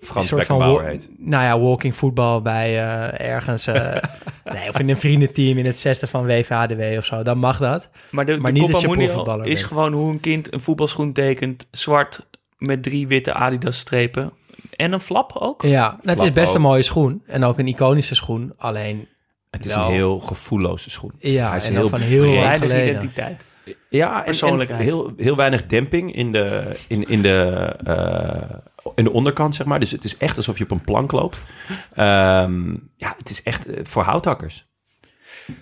Frans soort van heet. Nou ja, walking voetbal bij eh, ergens. eh, <laughs> nee, of in een vriendenteam in het zesde van WVHDW of zo. Dan mag dat. Maar de, Maar de niet als Copa profvoetballer is gewoon hoe een kind een voetbalschoen tekent. Zwart met drie witte Adidas strepen. En een flap ook. Ja, het is best ook. een mooie schoen. En ook een iconische schoen. Alleen, Het is Wel. een heel gevoelloze schoen. ja, Hij is en heel van heel Weinig identiteit. Ja, en, en heel, heel weinig demping in de, in, in, de, eh, in de onderkant, zeg maar. Dus het is echt alsof je op een plank loopt. Ehm, ja, het is echt eh, voor houthakkers.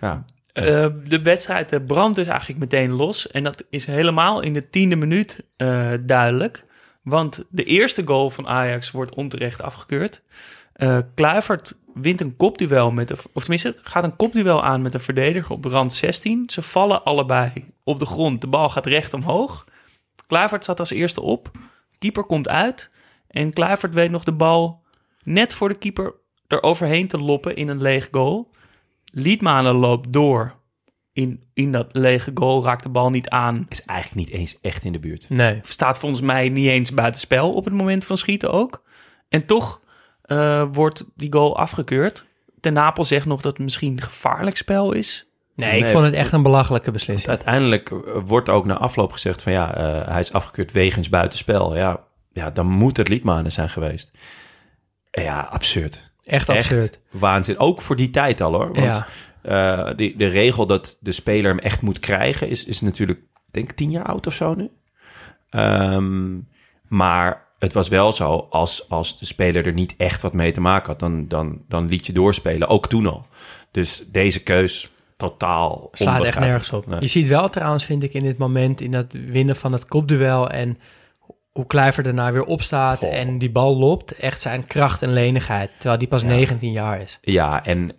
Ja, Eh, de wedstrijd brandt dus eigenlijk meteen los. En dat is helemaal in de tiende minuut eh, duidelijk. Want de eerste goal van Ajax wordt onterecht afgekeurd. Eh Kluivert wint een kopduel met... Een, of tenminste, gaat een kopduel aan met een verdediger op rand 16. Ze vallen allebei op de grond. De bal gaat recht omhoog. Kluivert staat als eerste op. Keeper komt uit. En Kluivert weet nog de bal net voor de keeper eroverheen te loppen in een leeg goal. Liedmanen loopt door in, in dat lege goal, raakt de bal niet aan. is eigenlijk niet eens echt in de buurt. Nee. Staat volgens mij niet eens buitenspel op het moment van schieten ook. En toch eh, wordt die goal afgekeurd. Ten Napel zegt nog dat het misschien een gevaarlijk spel is. Nee, ik Nee, vond het echt een belachelijke beslissing. Uiteindelijk eh, wordt ook na afloop gezegd van ja, eh, hij is afgekeurd wegens buitenspel. Ja, ja, dan moet het Liedmanen zijn geweest. Ja, absurd. Echt absurd. waanzin. Ook voor die tijd al hoor. Want Ja. eh, die, de regel dat de speler hem echt moet krijgen is, is natuurlijk, denk ik, tien jaar oud of zo nu. Ehm, maar het was wel zo, als, als de speler er niet echt wat mee te maken had, dan, dan, dan liet je doorspelen. Ook toen al. Dus deze keus totaal Slaat echt nergens op. Nee. Je ziet wel trouwens, vind ik, in dit moment, in dat winnen van het kopduel en hoe Kluivert daarna weer opstaat Goh. en die bal lopt, echt zijn kracht en lenigheid, terwijl die pas 19 jaar is. Ja, en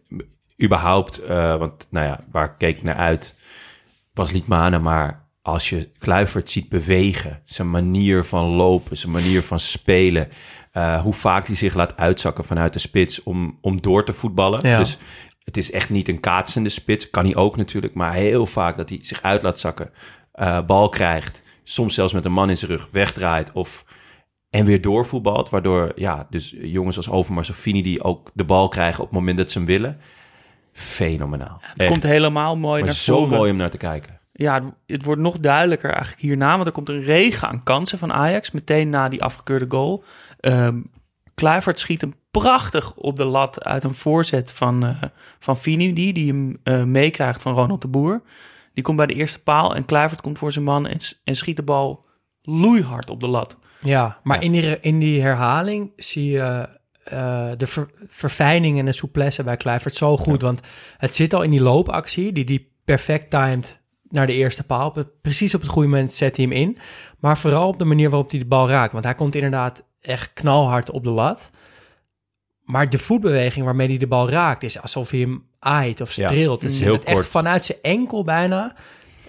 überhaupt, eh, want nou ja, waar ik keek naar uit, was Liedmanen, maar als je Kluivert ziet bewegen, zijn manier van lopen, zijn manier van spelen, eh, hoe vaak hij zich laat uitzakken vanuit de spits om, om door te voetballen. Ja. Dus het is echt niet een kaatsende spits, kan hij ook natuurlijk, maar heel vaak dat hij zich uit laat zakken, eh, bal krijgt, soms zelfs met een man in zijn rug wegdraait of en weer doorvoetbalt, waardoor ja, dus jongens als Overmars of Fini die ook de bal krijgen op het moment dat ze hem willen. Fenomenaal. Het komt helemaal mooi maar naar zo voren. mooi om naar te kijken. Ja, het- wordt nog duidelijker eigenlijk hierna, want er komt een regen aan kansen van Ajax, meteen na die afgekeurde goal. Ehm Kluivert schiet hem prachtig op de lat uit een voorzet van, eh van Fini, die, die hem eh, meekrijgt van Ronald de Boer. Die komt bij de eerste paal en Kluivert komt voor zijn man en, en schiet de bal loeihard op de lat. Ja, maar Ja. In, die, in die herhaling zie je eh, de ver- verfijning en de souplesse bij Kluivert zo goed. Want het zit al in die loopactie, die die perfect timed naar de eerste paal. Op het- precies op het goede moment zet hij hem in. Maar vooral op de manier waarop hij de bal raakt. Want hij komt inderdaad echt knalhard op de lat. Maar de voetbeweging waarmee hij de bal raakt... is alsof hij hem aait of Ja, streelt. Het mm, zit heel het echt kort. vanuit zijn enkel bijna.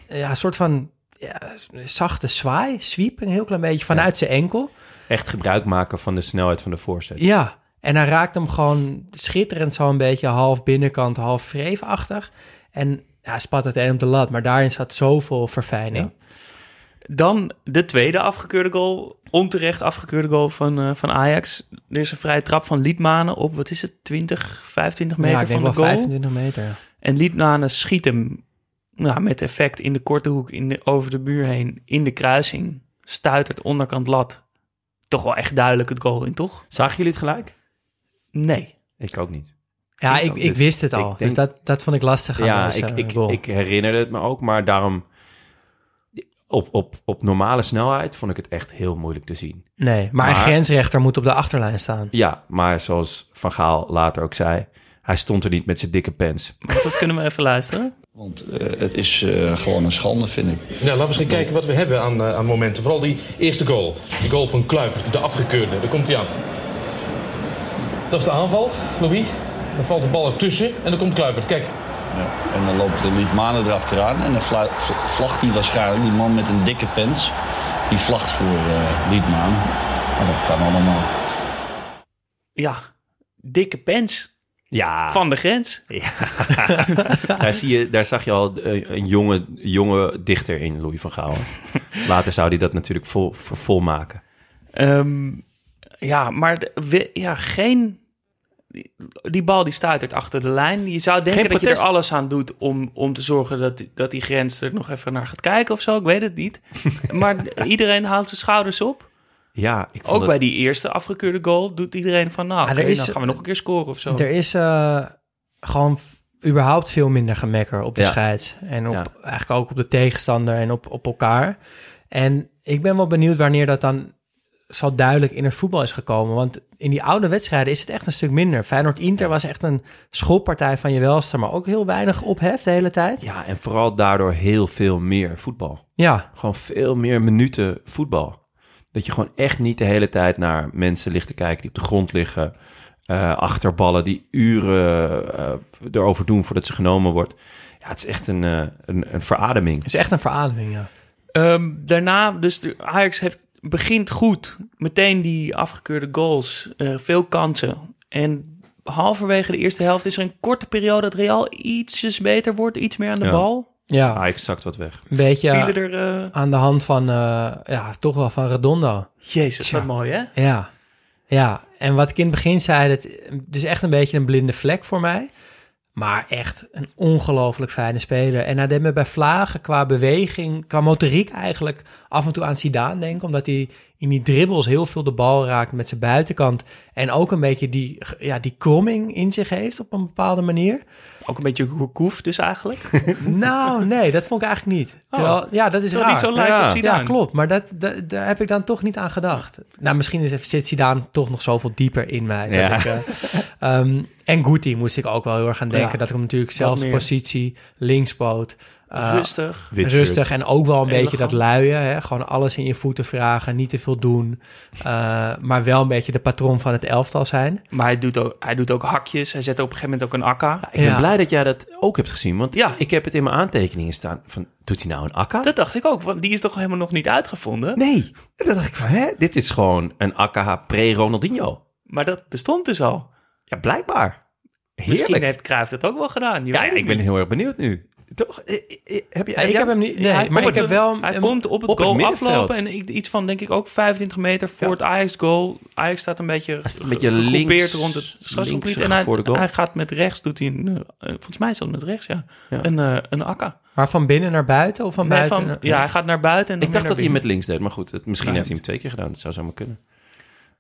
Ja, een soort van ja, zachte zwaai, sweep, een heel klein beetje vanuit zijn enkel. Echt gebruik maken van de snelheid van de voorzet. Ja, en hij raakt hem gewoon schitterend zo een beetje half binnenkant, half vreefachtig. En ja, spat het een op de lat, maar daarin zat zoveel verfijning. Dan de tweede afgekeurde goal, onterecht afgekeurde goal van, eh, van Ajax. Er is een vrije trap van Liedmanen op, wat is het, 20, 25 Ja, meter ik denk van de wel goal. 25 meter. En Liedmanen schiet hem nou, met effect in de korte hoek in de, over de muur heen in de kruising. Stuitert onderkant lat. Toch wel echt duidelijk het goal in, toch? Zagen jullie het gelijk? Nee. Ik ook niet. Ja, Ik ik, Dus wist het al. denk- dus dat, dat vond ik lastig aan ja, deze ik, ik, goal. ik herinnerde het me ook, maar daarom... Op, op, op normale snelheid vond ik het echt heel moeilijk te zien. nee, maar, een grensrechter moet op de achterlijn staan. Ja, maar zoals Van Gaal later ook zei... hij stond er niet met zijn dikke pens. Dat kunnen we even luisteren. Want eh, het is eh, gewoon een schande, vind ik. Nou, laten we eens gaan kijken wat we hebben aan, eh, aan momenten. Vooral die eerste goal. Die goal van Kluivert, de afgekeurde. Daar komt hij aan. Dat is de aanval, Louis. Dan valt de bal ertussen en dan komt Kluivert. Kijk, Ja. En dan loopt de Liedmanen erachteraan en dan vla- v- vlagt hij waarschijnlijk, die man met een dikke pens, die vlagt voor eh Liedmaan. Maar dat kan allemaal. Ja, dikke pens Ja, van de grens. <laughs> daar, zie je, daar zag je al eh, een jonge, jonge dichter in, Louis van Gaal. <laughs> Later zou hij dat natuurlijk vol, vol- volmaken. Ehm, ja, maar de- we- ja, geen... Die, bal die stuitert achter de lijn. Je zou denken dat je er alles aan doet om, om te zorgen dat, die- dat die grens er nog even naar gaat kijken of zo. Ik weet het niet. <laughs> maar iedereen haalt zijn schouders op. Ja, ik vond Ook het- bij die eerste afgekeurde goal doet iedereen van... nou, er is- dan gaan we nog een keer scoren of zo. Er is eh, gewoon überhaupt veel minder gemekker op de Ja. scheids. En op, Ja. eigenlijk ook op de tegenstander en op, op elkaar. En ik ben wel benieuwd wanneer dat dan zo duidelijk in het voetbal is gekomen. Want in die oude wedstrijden is het echt een stuk minder. Feyenoord-Inter was echt een schoppartij van je welste, maar ook heel weinig ophef de hele tijd. Ja, en vooral daardoor heel veel meer voetbal. Ja, Gewoon veel meer minuten voetbal. Dat je gewoon echt niet de hele tijd naar mensen ligt te kijken die op de grond liggen. eh, achterballen die uren eh, erover doen voordat ze genomen wordt. Ja, het is echt een, eh, een, een verademing. het is echt een verademing, ja. Ehm, daarna, dus de Ajax heeft, begint goed. Meteen die afgekeurde goals, eh, veel kansen. En halverwege de eerste helft is er een korte periode dat Real ietsjes beter wordt, iets meer aan de Ja. bal. Ja, Ajax zakt wat weg. een beetje er, eh, aan de hand van, eh, ja, toch wel van Redondo. Jezus, Tja. wat mooi hè? Ja, ja. En wat ik in het begin zei, dat dus echt een beetje een blinde vlek voor mij. Maar echt een ongelooflijk fijne speler. En hij deed me bij Vlagen qua beweging, qua motoriek eigenlijk af en toe aan Zidane denken. Omdat hij in die dribbles heel veel de bal raakt met zijn buitenkant. En ook een beetje die, ja, die kromming in zich heeft op een bepaalde manier. Ook een beetje Gourcouf dus eigenlijk. <laughs> Nou, nee, dat vond ik eigenlijk niet. Terwijl, ja, dat is raar. die zo lijkt ja. op Zidane. Ja, klopt. Maar dat, dat, daar heb ik dan toch niet aan gedacht. Nou, misschien is, zit Zidane toch nog zoveel dieper in mij. Dat ik, eh, ehm, en Guti moest ik ook wel heel erg aan denken. Ja. Dat ik hem natuurlijk zelfs positie, linkspoot. Eh, Rustig. Rustig en ook wel een beetje dat luien. Hè? Gewoon alles in je voeten vragen, niet te veel doen. eh, maar wel een beetje de patroon van het elftal zijn. Maar hij doet, ook, hij doet ook hakjes. Hij zet op een gegeven moment ook een akka. Ik ben Ja. blij dat jij dat ook hebt gezien. Want Ja. ik heb het in mijn aantekeningen staan. Van, doet hij nou een akka? Dat dacht ik ook, want die is toch helemaal nog niet uitgevonden? Nee. En dan dacht ik van, hè? Dit is gewoon een akka pre-Ronaldinho. Maar dat bestond dus al. Ja, blijkbaar. Misschien Heerlijk. heeft Cruijff dat ook wel gedaan. Je Ja, ik ben niet. heel erg benieuwd nu. Toch? Eh, eh, eh, Heb je, Ja, ik heb hem niet. Nee, hij maar komt ik heb wel. Hij komt op het op goal aflopen en iets van denk ik ook 25 meter voor Ja. het Ajax goal. Ajax staat een beetje, Hij een beetje links- rond het linksig en hij, hij gaat met rechts doet hij een, volgens mij is dat met rechts ja, Ja. een eh, een akka. Maar van binnen naar buiten of van Nee, buiten? van, naar- ja, hij gaat naar buiten en dan Ik dacht dat hij met links deed, maar goed. Het, misschien Ja. heeft hij hem twee keer gedaan. Dat zou zomaar kunnen.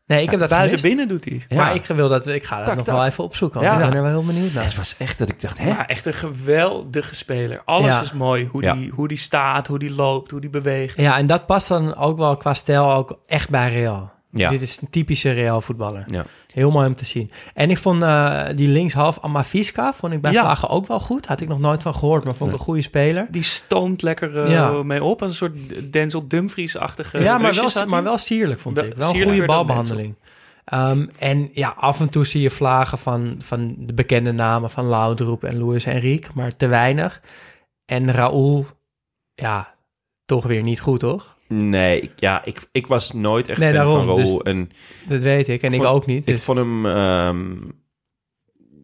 Nee, ik heb dat gemist. binnen doet hij. Ja. Maar ik wil dat. Ik ga dat Tak, nog tak. wel even opzoeken. want Ja. Ik ben er wel heel benieuwd naar. Het was echt dat ik dacht, hè? Maar echt een geweldige speler. Alles Ja. is mooi. Hoe, Ja. die, hoe die staat, hoe die loopt, hoe die beweegt. Ja, en dat past dan ook wel qua stijl ook echt bij Real. Ja. Dit is een typische Real voetballer. Ja. Heel mooi om te zien. En ik vond eh, die linkshalf Amaviska vond ik bij Ja. Vlagen ook wel goed. Had ik nog nooit van gehoord, maar vond ik Nee. een goede speler. Die stoomt lekker eh, Ja. mee op. Als een soort Denzel Dumfries-achtige ja, maar wel, maar wel sierlijk vond Wel ik. Wel een goede balbehandeling. Ehm, en ja, af en toe zie je vlagen van, van de bekende namen van Laudrup en Luis Enrique, maar te weinig. En Raúl, ja, toch weer niet goed, toch? Nee, ik, ja, ik, ik was nooit echt Nee, fan daarom, van Raoul. dus- en Dat weet ik. En ik vond- ook niet. ik dus- vond hem, ehm,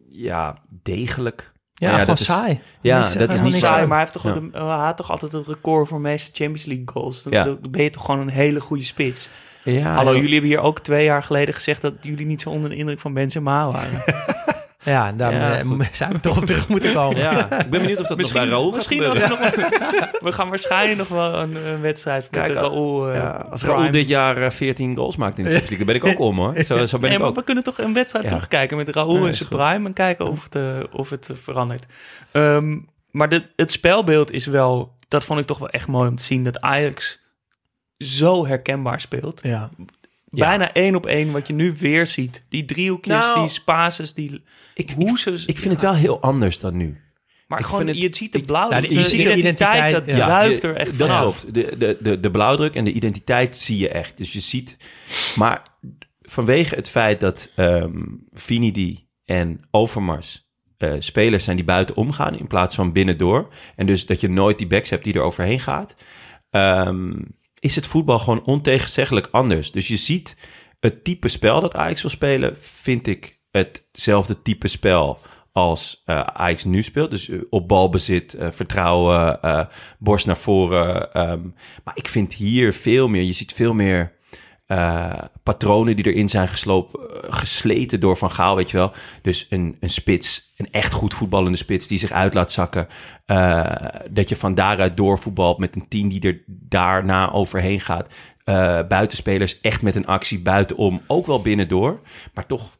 ja, degelijk. ja, Maar gewoon dat is- saai. Ja, dat is helemaal niet saai, maar hij, heeft toch, Ja. hij had toch altijd het record voor meeste Champions League goals. Dan, ben je toch gewoon een hele goede spits. Ja, Hallo, jullie hebben hier ook twee jaar geleden gezegd dat jullie niet zo onder de indruk van Benzema waren. <laughs> Ja, daar Ja, eh, <laughs> zijn we toch op terug moeten komen. Ja, ik ben benieuwd of dat nog bij Raoul gaat misschien als we, nog, <laughs> we gaan waarschijnlijk nog wel een, een wedstrijd met Kijk, Raoul. eh, Ja, als Prime. Raoul dit jaar eh, 14 goals maakt in de Champions League, dan ben ik ook om hoor. Zo, zo ben Nee, ik maar ook. we kunnen toch een wedstrijd Ja. terugkijken met Raoul in zijn goed. prime en kijken of het, eh, of het eh, verandert. Ehm, maar de, het spelbeeld is wel, dat vond ik toch wel echt mooi om te zien, dat Ajax zo herkenbaar speelt. Ja. Ja. Bijna één op één wat je nu weer ziet. Die driehoekjes, Nou, die spaces, die Ik, ik, hoezes. ik vind het wel heel anders dan nu. Maar ik gewoon, vind het- je ziet de blauw, Ja, de, je ziet de identiteit, identiteit, dat ja. je- er echt dat vanaf. klopt. De, de, de, de blauwdruk en de identiteit zie je echt. Dus je ziet... Maar vanwege het feit dat ehm Finidi en Overmars eh, spelers zijn die buiten omgaan in plaats van binnendoor. En dus dat je nooit die backs hebt die er overheen gaat. ehm, is het voetbal gewoon ontegenzeggelijk anders. Dus je ziet het type spel dat Ajax wil spelen, vind ik hetzelfde type spel als eh, Ajax nu speelt. Dus eh, op balbezit, eh, vertrouwen, borst naar voren. ehm. maar ik vind hier veel meer, je ziet veel meer eh, patronen die erin zijn geslopen, eh, gesleten door Van Gaal, weet je wel. Dus een, een spits, een echt goed voetballende spits die zich uit laat zakken. eh, dat je van daaruit doorvoetbalt met een team die er daarna overheen gaat. Buitenspelers echt met een actie buitenom, ook wel binnendoor. Maar toch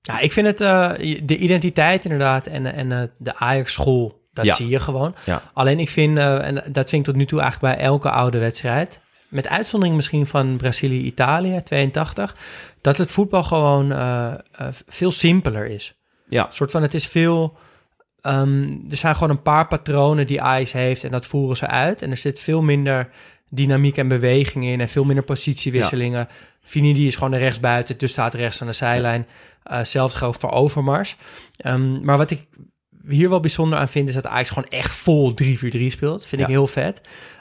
Ja, ik vind het de identiteit inderdaad en, en de Ajax-school, dat Ja. zie je gewoon. Ja. Alleen ik vind, en dat vind ik tot nu toe eigenlijk bij elke oude wedstrijd, met uitzondering misschien van Brazilië-Italië 82, dat het voetbal gewoon eh, eh, veel simpeler is. Ja. Een soort van, het is veel... ehm, er zijn gewoon een paar patronen die Ajax heeft en dat voeren ze uit. En er zit veel minder dynamiek en beweging in en veel minder positiewisselingen. Vini die is gewoon een rechtsbuiten, dus staat rechts aan de zijlijn. Eh zelfs geldt voor Overmars. Ehm, maar wat ik hier wel bijzonder aan vind, is dat Ajax gewoon echt vol 3-4-3 speelt. Vind ik Ja. heel vet.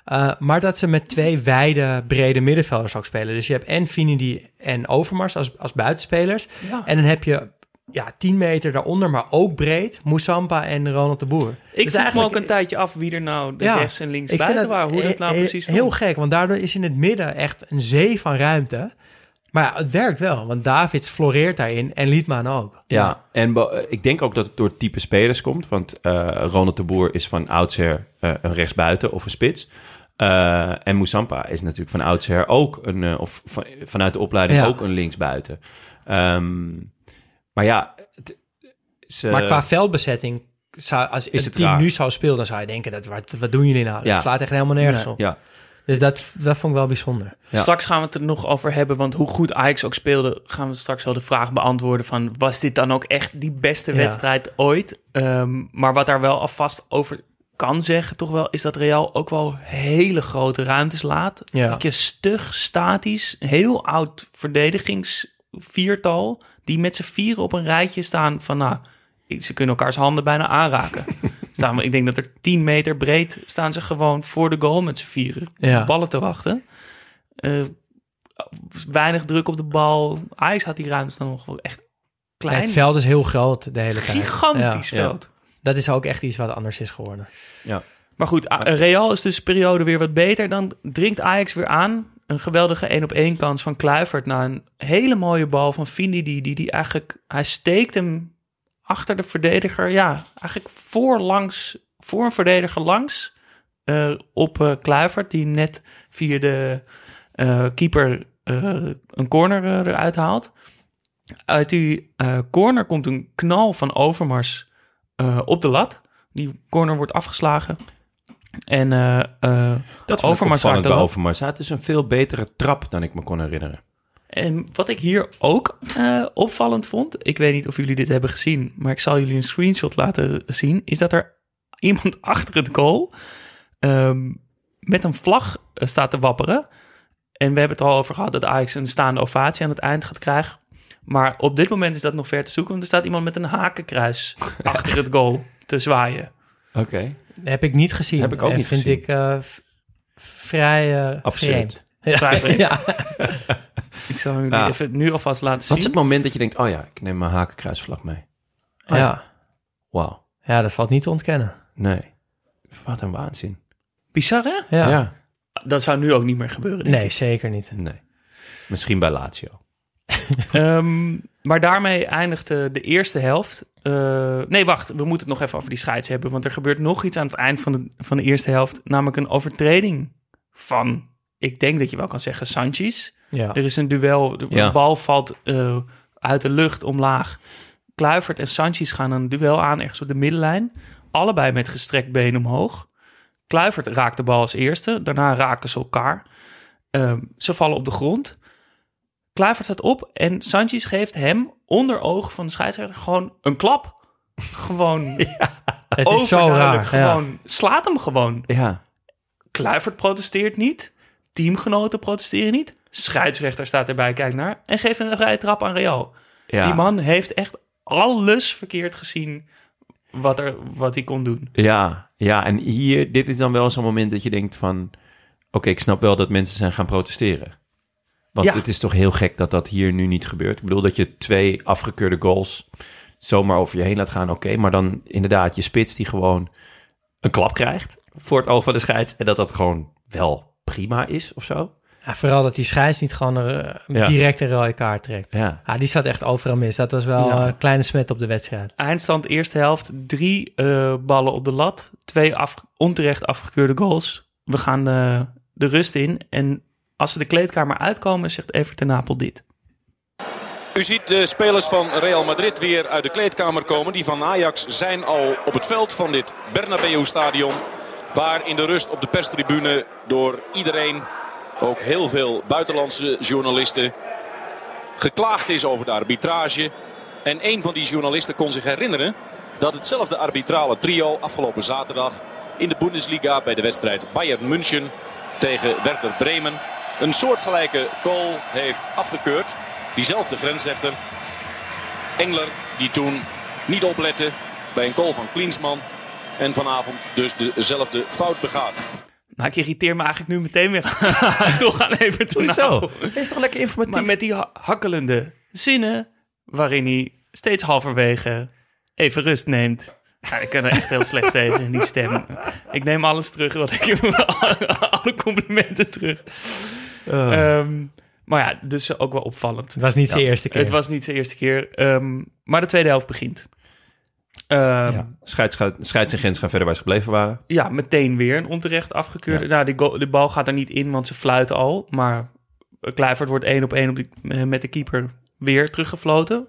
Eh, maar dat ze met twee wijde, brede middenvelders ook spelen. Dus je hebt en Finidi en Overmars als, als buitenspelers. Ja. En dan heb je ja, 10 meter daaronder, maar ook breed, Moussampa en Ronald de Boer. Ik Dus vroeg me ook een tijdje af wie er nou de Ja, rechts en links buiten waren. Hoe dat nou he- precies stond. Heel gek, want daardoor is in het midden echt een zee van ruimte. Maar ja, het werkt wel, want Davids floreert daarin en Liedman ook. Ja, en eh, ik denk ook dat het door het type spelers komt. Want eh, Ronald de Boer is van oudsher eh, een rechtsbuiten of een spits. Eh, en Moussampa is natuurlijk van oudsher ook een, eh, of van, vanuit de opleiding Ja. ook een linksbuiten. Ehm, maar ja, het- ze, maar qua veldbezetting, zou, als Is het het team raar. nu zou spelen, dan zou je denken, dat, wat, wat doen jullie nou? Ja. Het slaat echt helemaal nergens Nee. op. ja, Dus dat, dat vond ik wel bijzonder. Ja. Straks gaan we het er nog over hebben, want hoe goed Ajax ook speelde, gaan we straks wel de vraag beantwoorden van, was dit dan ook echt die beste Ja. wedstrijd ooit? Ehm, maar wat daar wel alvast over kan zeggen, toch wel, is dat Real ook wel hele grote ruimtes laat. Ja. Een stug, statisch, heel oud verdedigingsviertal, die met z'n vieren op een rijtje staan van, nou, ze kunnen elkaars handen bijna aanraken. <laughs> staan, we- ik denk dat er 10 meter breed staan ze gewoon voor de goal met z'n vieren. Ja. Ballen te wachten. Eh, weinig druk op de bal. Ajax had die ruimtes dan nog wel echt klein. Het veld is heel groot de hele tijd. Gigantisch Ja. veld. Dat is ook echt iets wat anders is geworden. ja. Maar goed, Real is dus de periode weer wat beter. Dan dringt Ajax weer aan. Een geweldige 1 op 1 kans van Kluivert na een hele mooie bal van Vindi. Die, die, die eigenlijk, hij steekt hem achter de verdediger. Ja, eigenlijk voorlangs, voor een verdediger langs. eh, op eh Kluivert, die net via de eh, keeper eh, een corner eruit haalt. Uit die eh, corner komt een knal van Overmars eh, op de lat. Die corner wordt afgeslagen. En eh eh Dat Overmars raakt de bij. Overmars. Het is een veel betere trap dan ik me kon herinneren. En wat ik hier ook opvallend vond, ik weet niet of jullie dit hebben gezien, maar ik zal jullie een screenshot laten zien, is dat er iemand <laughs> achter het goal ehm, met een vlag staat te wapperen. En we hebben het er al over gehad dat Ajax een staande ovatie aan het eind gaat krijgen. Maar op dit moment is dat nog ver te zoeken, want er staat iemand met een hakenkruis <laughs> achter het goal te zwaaien. Oké. Heb ik niet gezien. Heb ik ook En niet vind gezien. ik eh, vrij eh Absurd. vreemd. Vrij vreemd. <laughs> ja. <laughs> Ik zal jullie Ja. even nu alvast laten zien. Wat is het moment dat je denkt, oh ja, ik neem mijn hakenkruisvlag mee? Ja. ja. Wauw. dat valt niet te ontkennen. Nee. Wat een waanzin. Bizar, hè? Ja. Dat zou nu ook niet meer gebeuren, denk Nee, ik. zeker niet. Nee. Misschien bij Lazio. <laughs> Ehm, maar daarmee eindigde de eerste helft. Eh, nee, wacht. We moeten het nog even over die scheids hebben. Want er gebeurt nog iets aan het eind van de, van de eerste helft. Namelijk een overtreding van, ik denk dat je wel kan zeggen, Sanchez. Ja. Er is een duel. De Ja. bal valt eh, uit de lucht omlaag. Kluivert en Sanchez gaan een duel aan ergens op de middenlijn. Allebei met gestrekt been omhoog. Kluivert raakt de bal als eerste. Daarna raken ze elkaar. Ehm, ze vallen op de grond. Kluivert staat op en Sanchez geeft hem onder ogen van de scheidsrechter gewoon een klap. Gewoon <laughs> Het is zo overduidelijk. raar. ja. Gewoon slaat hem gewoon. Ja. Kluivert protesteert niet. Teamgenoten protesteren niet. Scheidsrechter staat erbij, kijkt naar en geeft een vrije trap aan Real. Ja. Die man heeft echt alles verkeerd gezien wat, er, wat hij kon doen. Ja, ja, en hier, dit is dan wel zo'n moment dat je denkt van... Oké, ik snap wel dat mensen zijn gaan protesteren. Want Ja. het is toch heel gek dat dat hier nu niet gebeurt. Ik bedoel dat je twee afgekeurde goals zomaar over je heen laat gaan, oké. maar dan inderdaad je spits die gewoon een klap krijgt voor het oog van de scheids. En dat dat gewoon wel prima is of zo. Ja, vooral dat die scheids niet gewoon er, eh, Ja. direct een rode kaart trekt. Ja, Ja, die zat echt overal mis. Dat was wel Ja. een kleine smet op de wedstrijd. Eindstand eerste helft, drie eh, ballen op de lat. Twee af, onterecht afgekeurde goals. We gaan de, de rust in. En als ze de kleedkamer uitkomen, zegt Evert ten Napel dit. U ziet de spelers van Real Madrid weer uit de kleedkamer komen. Die van Ajax zijn al op het veld van dit Bernabeu-stadion. Waar in de rust op de perstribune door iedereen, ook heel veel buitenlandse journalisten, geklaagd is over de arbitrage. En een van die journalisten kon zich herinneren dat hetzelfde arbitrale trio afgelopen zaterdag in de Bundesliga bij de wedstrijd Bayern München tegen Werder Bremen een soortgelijke goal heeft afgekeurd. Diezelfde grensrechter Engler die toen niet oplette bij een goal van Klinsman en vanavond dus dezelfde fout begaat. Nou, ik irriteer me eigenlijk nu meteen weer <laughs> toch aan ten Napel. is toch lekker informatief? Maar met die ha- hakkelende zinnen waarin hij steeds halverwege even rust neemt. Ja, ik kan er echt heel slecht tegen in die stem. Ik neem alles terug wat ik <laughs> alle complimenten terug. Ehm, maar ja, dus ook wel opvallend. Het was niet zijn eerste keer. Het was niet zijn eerste keer. Ehm, maar de tweede helft begint. Ehm, Ja. Scheids, scheids en grens gaan verder waar ze gebleven waren. Ja, meteen weer een onterecht afgekeurde. Nou, die bal gaat er niet in, want ze fluiten al. Maar Kluivert wordt één op één op die, met de keeper weer teruggefloten.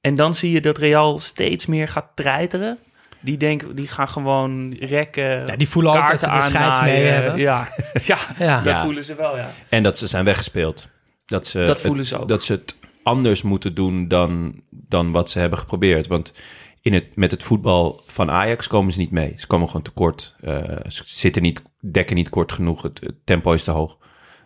En dan zie je dat Real steeds meer gaat treiteren. Die, denken, die gaan gewoon rekken, Ja, die voelen ook dat ze de scheids mee hebben. Ja, <laughs> ja, Ja. dat Ja. voelen ze wel, ja. En dat ze zijn weggespeeld. Dat, ze Dat voelen het- ze ook. Dat ze het anders moeten doen dan, dan wat ze hebben geprobeerd. Want in het, met het voetbal van Ajax komen ze niet mee. Ze komen gewoon tekort. Eh ze zitten niet, dekken niet kort genoeg. Het, het tempo is te hoog.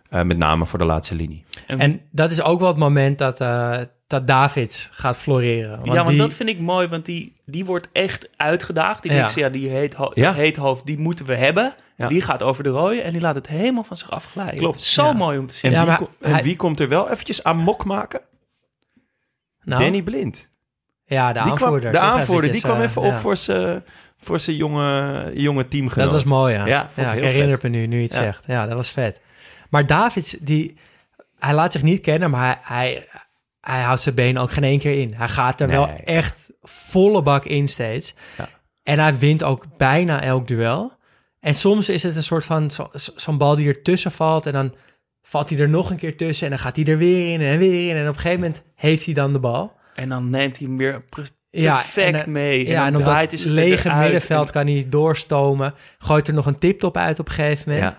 Eh, met name voor de laatste linie. En dat is ook wel het moment dat, eh, dat Davids gaat floreren. Want ja, want die- dat vind ik mooi, want die, die wordt echt uitgedaagd. Die Ja. denkt, ja, die heet, ho- Ja. heet hoofd, die moeten we hebben. Ja. Die gaat over de rode en die laat het helemaal van zich afglijden. Klopt. Zo Ja. mooi om te zien. En, Ja, wie, maar ko- en hij- wie komt er wel eventjes aan mok maken? nou, Danny Blind. ja, de Die kwam, aanvoerder. de aanvoerder, die kwam eh, even op ja. voor zijn voor zijn jonge, jonge teamgenoot. Dat was mooi, ja. Ja, ik ik herinner vet. me nu, nu Ja. zegt. Ja, dat was vet. Maar Davids, die, hij laat zich niet kennen, maar hij, hij, hij houdt zijn benen ook geen één keer in. Hij gaat er wel echt volle bak in steeds. Ja. En hij wint ook bijna elk duel. En soms is het een soort van zo- zo- zo'n bal die ertussen valt en dan valt hij er nog een keer tussen en dan gaat hij er weer in en weer in. En op een gegeven moment heeft hij dan de bal. En dan neemt hij weer pre- Ja, perfect en, eh, mee. En ja, dan en op dat hij zich lege middenveld En- kan hij doorstomen. Gooit er nog een tiptop uit op een gegeven moment.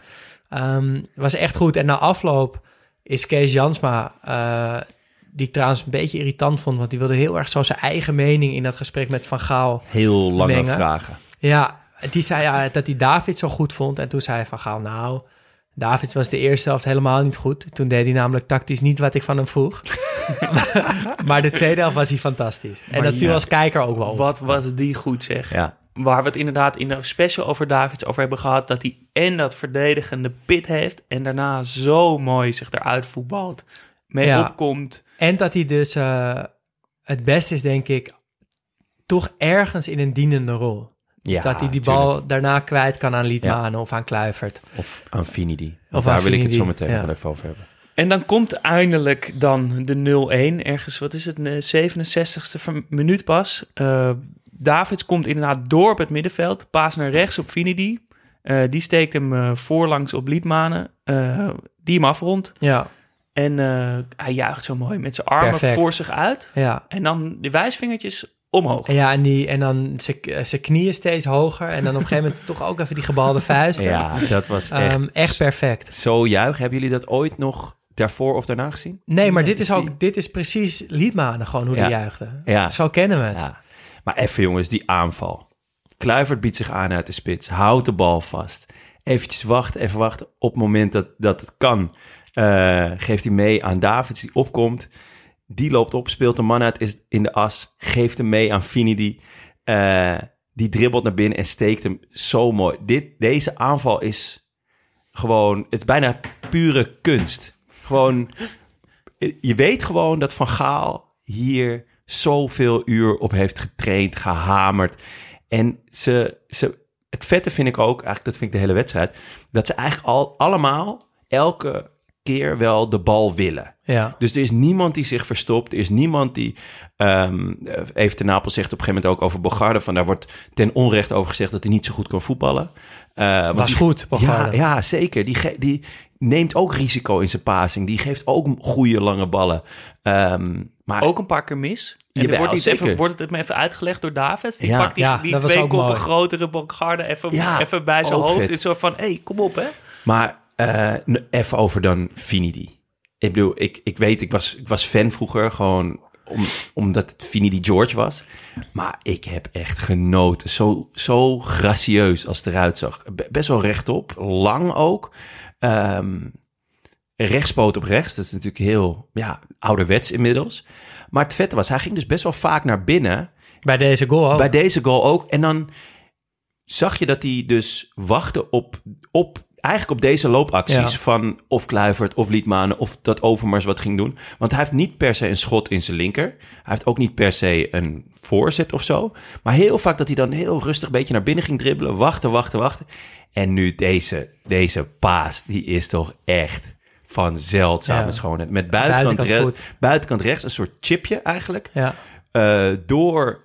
Ehm, was echt goed. En na afloop is Kees Jansma, eh, die ik trouwens een beetje irritant vond, want die wilde heel erg zo zijn eigen mening in dat gesprek met Van Gaal. Heel lange mengen. vragen. Ja, die zei ja, dat hij David zo goed vond. En toen zei Van Gaal, nou, David was de eerste helft helemaal niet goed. Toen deed hij namelijk tactisch niet wat ik van hem vroeg. <laughs> maar de tweede helft was hij fantastisch. En Maar dat viel ja, als kijker ook wel op. Wat was die goed zeg. Ja. Waar we het inderdaad in de special over Davids over hebben gehad. Dat hij en dat verdedigende pit heeft. En daarna zo mooi zich eruit voetbalt. Mee Ja. opkomt. En dat hij dus eh, het beste is, denk ik, toch ergens in een dienende rol. Dus Ja, dat hij die tuurlijk. bal daarna kwijt kan aan Liedmanen of aan Kluivert. Of aan Finidi. Of Daar aan wil ik het zo meteen ja. even over hebben. En dan komt eindelijk dan de 0-1. Ergens, wat is het, de 67ste van- minuut pas. Eh, Davids komt inderdaad door op het middenveld. Paas naar rechts op Finidi. Eh, die steekt hem voorlangs op Liedmanen. eh, die hem afrondt. Ja, En eh, hij juicht zo mooi met zijn armen Perfect. voor zich uit. ja. En dan de wijsvingertjes omhoog. En ja, en, die, en dan zijn- eh, zijn knieën steeds hoger. En dan op een gegeven moment <laughs> toch ook even die gebalde vuisten. Ja, dat was echt, Ehm, echt perfect. zo juich. Hebben jullie dat ooit nog daarvoor of daarna gezien? Nee, maar dit is die- ook dit is precies Liedmanen gewoon hoe Ja. die juichte. Ja. Zo kennen we het. Ja. Maar even jongens, die aanval. Kluivert biedt zich aan uit de spits. Houdt de bal vast. Eventjes wachten, even wachten. Op het moment dat, dat het kan, eh, geeft hij mee aan Davids die opkomt. Die loopt op, speelt een man uit is in de as. Geeft hem mee aan Finidi. Eh, die dribbelt naar binnen en steekt hem zo mooi. Dit, deze aanval is gewoon, het is bijna pure kunst. Gewoon, je weet gewoon dat Van Gaal hier zoveel uur op heeft getraind, gehamerd. En ze, ze, het vette vind ik ook, eigenlijk dat vind ik de hele wedstrijd, dat ze eigenlijk al allemaal elke keer wel de bal willen. Ja. Dus er is niemand die zich verstopt. Er is niemand die... ehm even ten Napel zegt op een gegeven moment ook over Bogarde... van daar wordt ten onrechte over gezegd dat hij niet zo goed kan voetballen. Eh, Was die- goed, Ja, Bogarde. ja, zeker. Die, ge- die neemt ook risico in zijn passing. Die geeft ook goede lange ballen. Ehm, maar Ook een paar keer mis. En Jawel, wordt, zeker. even, wordt het me even uitgelegd door David. Die Ja. pakt die, Ja, die twee koppen mooi. grotere Bogarde even, Ja, even bij zijn hoofd. vet. Het soort van, hé, hey, kom op hè. Maar eh, even over dan Finidi. Ik bedoel, ik, ik weet, ik was, ik was fan vroeger gewoon om, omdat het Finidi George was. Maar ik heb echt genoten. Zo, zo gracieus als het eruit zag. Be- best wel rechtop, lang ook. Ehm rechtspoot op rechts, dat is natuurlijk heel ja, ouderwets inmiddels. Maar het vette was, hij ging dus best wel vaak naar binnen. Bij deze goal ook. Bij deze goal ook. En dan zag je dat hij dus wachtte op, op eigenlijk op deze loopacties Ja. van of Kluivert of Liedmanen of dat Overmars wat ging doen. Want hij heeft niet per se een schot in zijn linker. Hij heeft ook niet per se een voorzet of zo. Maar heel vaak dat hij dan heel rustig een beetje naar binnen ging dribbelen. Wachten, wachten, wachten. En nu deze, deze paas, die is toch echt van zeldzame Ja. schoonheid. Met buitenkant, Buitenkant re- buitenkant rechts, een soort chipje eigenlijk Ja. eh, door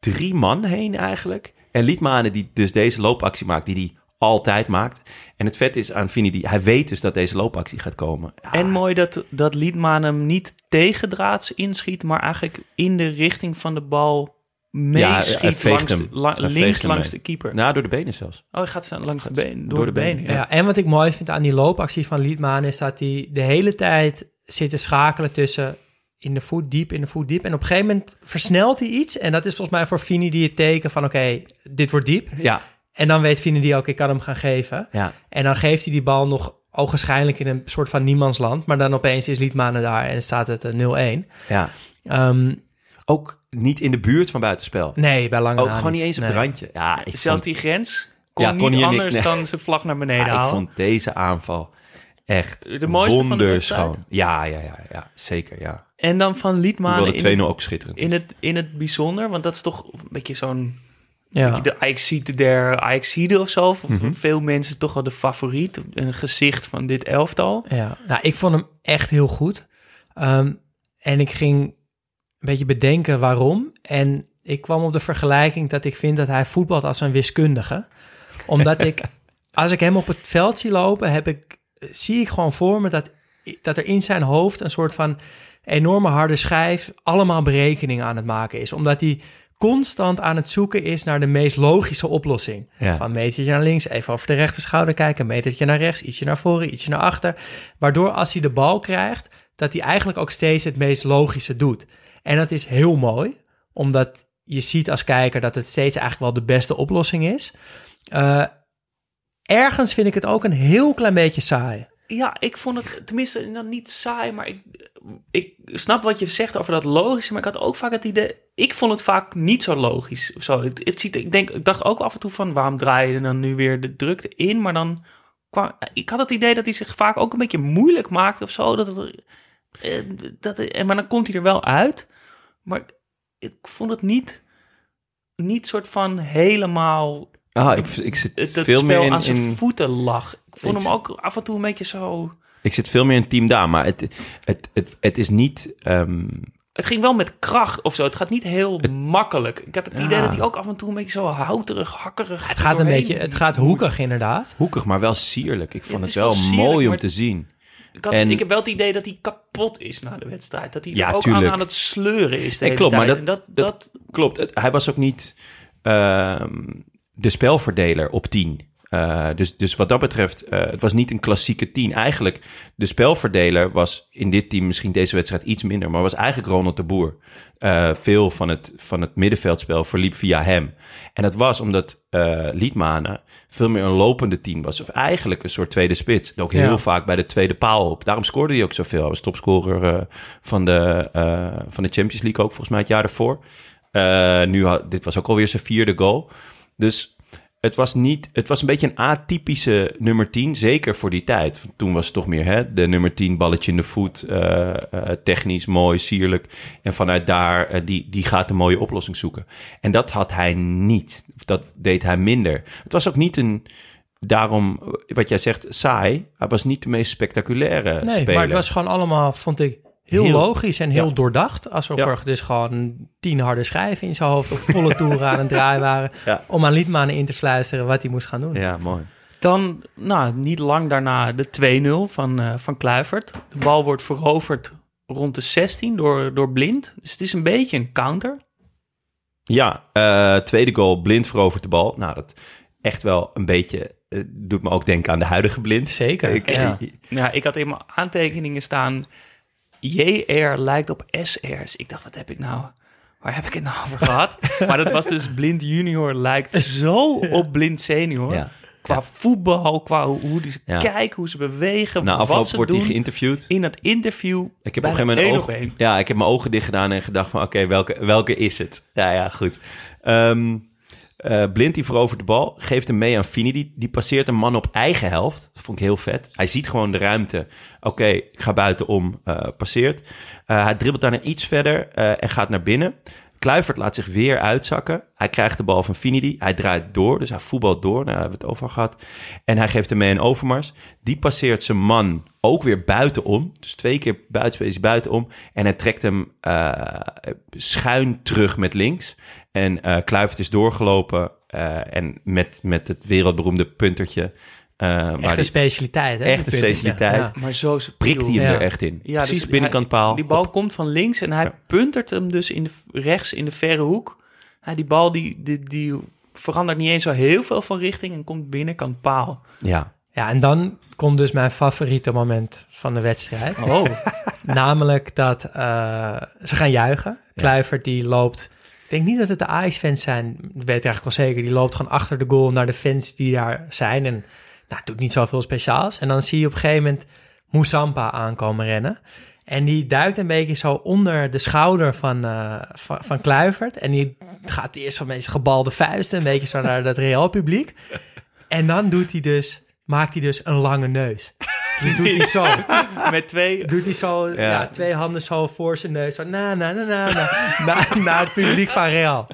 drie man heen eigenlijk. En Liedmanen die dus deze loopactie maakt, die die altijd maakt. En het vet is aan Vini, die, hij weet dus dat deze loopactie gaat komen. Ja, En mooi dat, dat Liedman hem niet tegendraads inschiet, maar eigenlijk in de richting van de bal Ja, meeschiet veegt langs hem. de- la- Hij veegt links hem langs mee. de keeper. Nou, door de benen zelfs. Oh, hij gaat langs de been, door, door de de benen. benen, ja. Ja, en wat ik mooi vind aan die loopactie van Liedman is dat hij de hele tijd zit te schakelen tussen in de voet diep, in de voet diep. En op een gegeven moment versnelt hij iets. En dat is volgens mij voor Fini die het teken van oké, dit wordt diep. Ja, En dan weet die ook, ik kan hem gaan geven. ja. En dan geeft hij die bal nog ogenschijnlijk in een soort van niemandsland. Maar dan opeens is Liedmanen daar en staat het eh, 0-1. ja. Ehm, Ook niet in de buurt van buitenspel. nee, bij lange Ook gewoon niet eens op Nee. het randje. Ja, ik Zelfs vond, die grens kon Ja, niet kon anders nee. dan zijn vlag naar beneden ja, ik halen. vond deze aanval echt De mooiste van de? Ja, ja, ja, ja, zeker, ja. En dan van Liedman Hoewel de 2-0 in, ook schitterend in, het, in het bijzonder, want dat is toch een beetje zo'n... Ja. De Ajaxide der Ajaxide of zo. Of Mhm. veel mensen toch wel de favoriet. Een gezicht van dit elftal. Ja, nou, ik vond hem echt heel goed. Ehm, en ik ging een beetje bedenken waarom. En ik kwam op de vergelijking dat ik vind dat hij voetbalt als een wiskundige. Omdat ik, <laughs> als ik hem op het veld zie lopen, heb ik, zie ik gewoon voor me dat, dat er in zijn hoofd een soort van enorme harde schijf allemaal berekeningen aan het maken is. Omdat hij constant aan het zoeken is naar de meest logische oplossing. Ja. Van metertje naar links, even over de rechter schouder kijken, metertje naar rechts, ietsje naar voren, ietsje naar achter. Waardoor als hij de bal krijgt, dat hij eigenlijk ook steeds het meest logische doet. En dat is heel mooi, omdat je ziet als kijker dat het steeds eigenlijk wel de beste oplossing is. Eh, ergens vind ik het ook een heel klein beetje saai. Ja, ik vond het tenminste dan niet saai, maar ik, ik snap wat je zegt over dat logische, maar ik had ook vaak het idee, ik vond het vaak niet zo logisch zo. Het, het ziet, ik, denk, ik dacht ook af en toe van, waarom draai je dan nu weer de drukte in? Maar dan kwam, ik had het idee dat hij zich vaak ook een beetje moeilijk maakt of zo. Dat het, eh, dat, eh, maar dan komt hij er wel uit. Maar ik vond het niet, niet soort van helemaal Ah, ik, ik zit het, het veel spel meer in, aan zijn in voeten lag. Ik vond Ik- hem ook af en toe een beetje zo... ik zit veel meer in team daar, maar het, het, het, het is niet. ehm, Het ging wel met kracht of zo. Het gaat niet heel makkelijk. Ik heb het idee dat hij ook af en toe een beetje zo houterig, hakkerig... Het gaat een beetje, het gaat hoekig inderdaad. hoekig, maar wel sierlijk. Ik vond het wel wel sierlijk, mooi om maar- te zien. Ik, had, En- ik heb wel het idee dat hij kapot is na de wedstrijd. Dat hij Ja, er ook aan, aan het sleuren is de Nee, klopt, maar tijd. dat- En dat, dat- dat, Klopt, hij was ook niet ehm, de spelverdeler op 10. Eh, dus, dus wat dat betreft, eh, het was niet een klassieke 10. Eigenlijk, de spelverdeler was in dit team misschien deze wedstrijd iets minder, maar was eigenlijk Ronald de Boer. Eh, veel van het, van het middenveldspel verliep via hem. En dat was omdat Liedmanen veel meer een lopende team was. Of eigenlijk een soort tweede spits. En ook heel Ja. vaak bij de tweede paal op. Daarom scoorde hij ook zoveel. Hij was topscorer van, de, van de Champions League ook volgens mij het jaar daarvoor. Eh, nu had, dit was ook alweer zijn vierde goal. Dus het was, niet, het was een beetje een atypische nummer 10, zeker voor die tijd. Toen was het toch meer hè, de nummer 10, balletje in de voet, eh, eh, technisch, mooi, sierlijk. En vanuit daar, eh, die, die gaat een mooie oplossing zoeken. En dat had hij niet. Dat deed hij minder. Het was ook niet een, daarom, wat jij zegt, saai. Hij was niet de meest spectaculaire Nee, speler. maar het was gewoon allemaal, vond ik, heel, Heel- logisch en heel ja. doordacht. Alsof Ja. er dus gewoon tien harde schijven in zijn hoofd op volle toeren aan het draaien waren. Ja. Om aan Liedmanen in te fluisteren wat hij moest gaan doen. Ja, mooi. Dan, nou, niet lang daarna de 2-0 van, eh van Kluivert. De bal wordt veroverd rond de 16 door, door Blind. Dus het is een beetje een counter. Ja, eh, tweede goal, blind verovert de bal. Nou, dat echt wel een beetje, eh, doet me ook denken aan de huidige blind. Zeker, Ik- ja. Ja, ik had in mijn aantekeningen staan... JR lijkt op SR. Dus ik dacht, wat heb ik nou... Waar heb ik het nou over gehad? <laughs> maar dat was dus Blind Junior lijkt zo op Blind Senior. Ja. Qua Ja. voetbal, qua hoe die ze Ja. kijken, hoe ze bewegen, Na wat afloop ze wordt hij geïnterviewd. in dat interview Ik heb op een gegeven moment ja, ik heb mijn ogen dicht gedaan en gedacht van, oké, welke, welke is het? Ja, ja, goed. Ehm, eh, Blind die verovert de bal, geeft hem mee aan Fini. Die, die passeert een man op eigen helft. Dat vond ik heel vet. Hij ziet gewoon de ruimte. Oké, ik ga buitenom, eh passeert. Eh, hij dribbelt daarna iets verder en gaat naar binnen. Kluivert laat zich weer uitzakken. Hij krijgt de bal van Finidi. Hij draait door, dus hij voetbalt door. Nou, daar hebben we het over gehad. En hij geeft hem mee een overmars. Die passeert zijn man ook weer buitenom. Dus twee keer buitenspel buitenom. En hij trekt hem uh, schuin terug met links. En uh, Kluivert is doorgelopen. Uh, en met, met het wereldberoemde puntertje... Uh, echt een specialiteit, hè? Echt een specialiteit. Ja. Maar zo prikt hij hem ja. er echt in. Ja, Precies dus binnenkant paal. Die bal komt van links en hij ja. puntert hem dus in de, rechts in de verre hoek. Ja, die bal die, die, die verandert niet eens zo heel veel van richting en komt binnenkant paal. Ja. Ja, en dan komt dus mijn favoriete moment van de wedstrijd. Oh. <laughs> Namelijk dat uh, ze gaan juichen. Kluivert die loopt... Ik denk niet dat het de Ajax-fans zijn, dat weet ik eigenlijk wel zeker. Die loopt gewoon achter de goal naar de fans die daar zijn. En nou, doet niet zoveel speciaals. En dan zie je op een gegeven moment Moussampa aankomen rennen. En die duikt een beetje zo onder de schouder van, uh, van, van, Kluivert. En die gaat eerst zo'n beetje gebalde vuisten, een beetje zo naar dat Real publiek. En dan doet hij dus, maakt hij dus een lange neus. Dus doet hij zo. <laughs> Met twee... Doet hij zo, ja. ja. twee handen zo voor zijn neus. Zo na, na, na, na, na, na, het publiek van Real.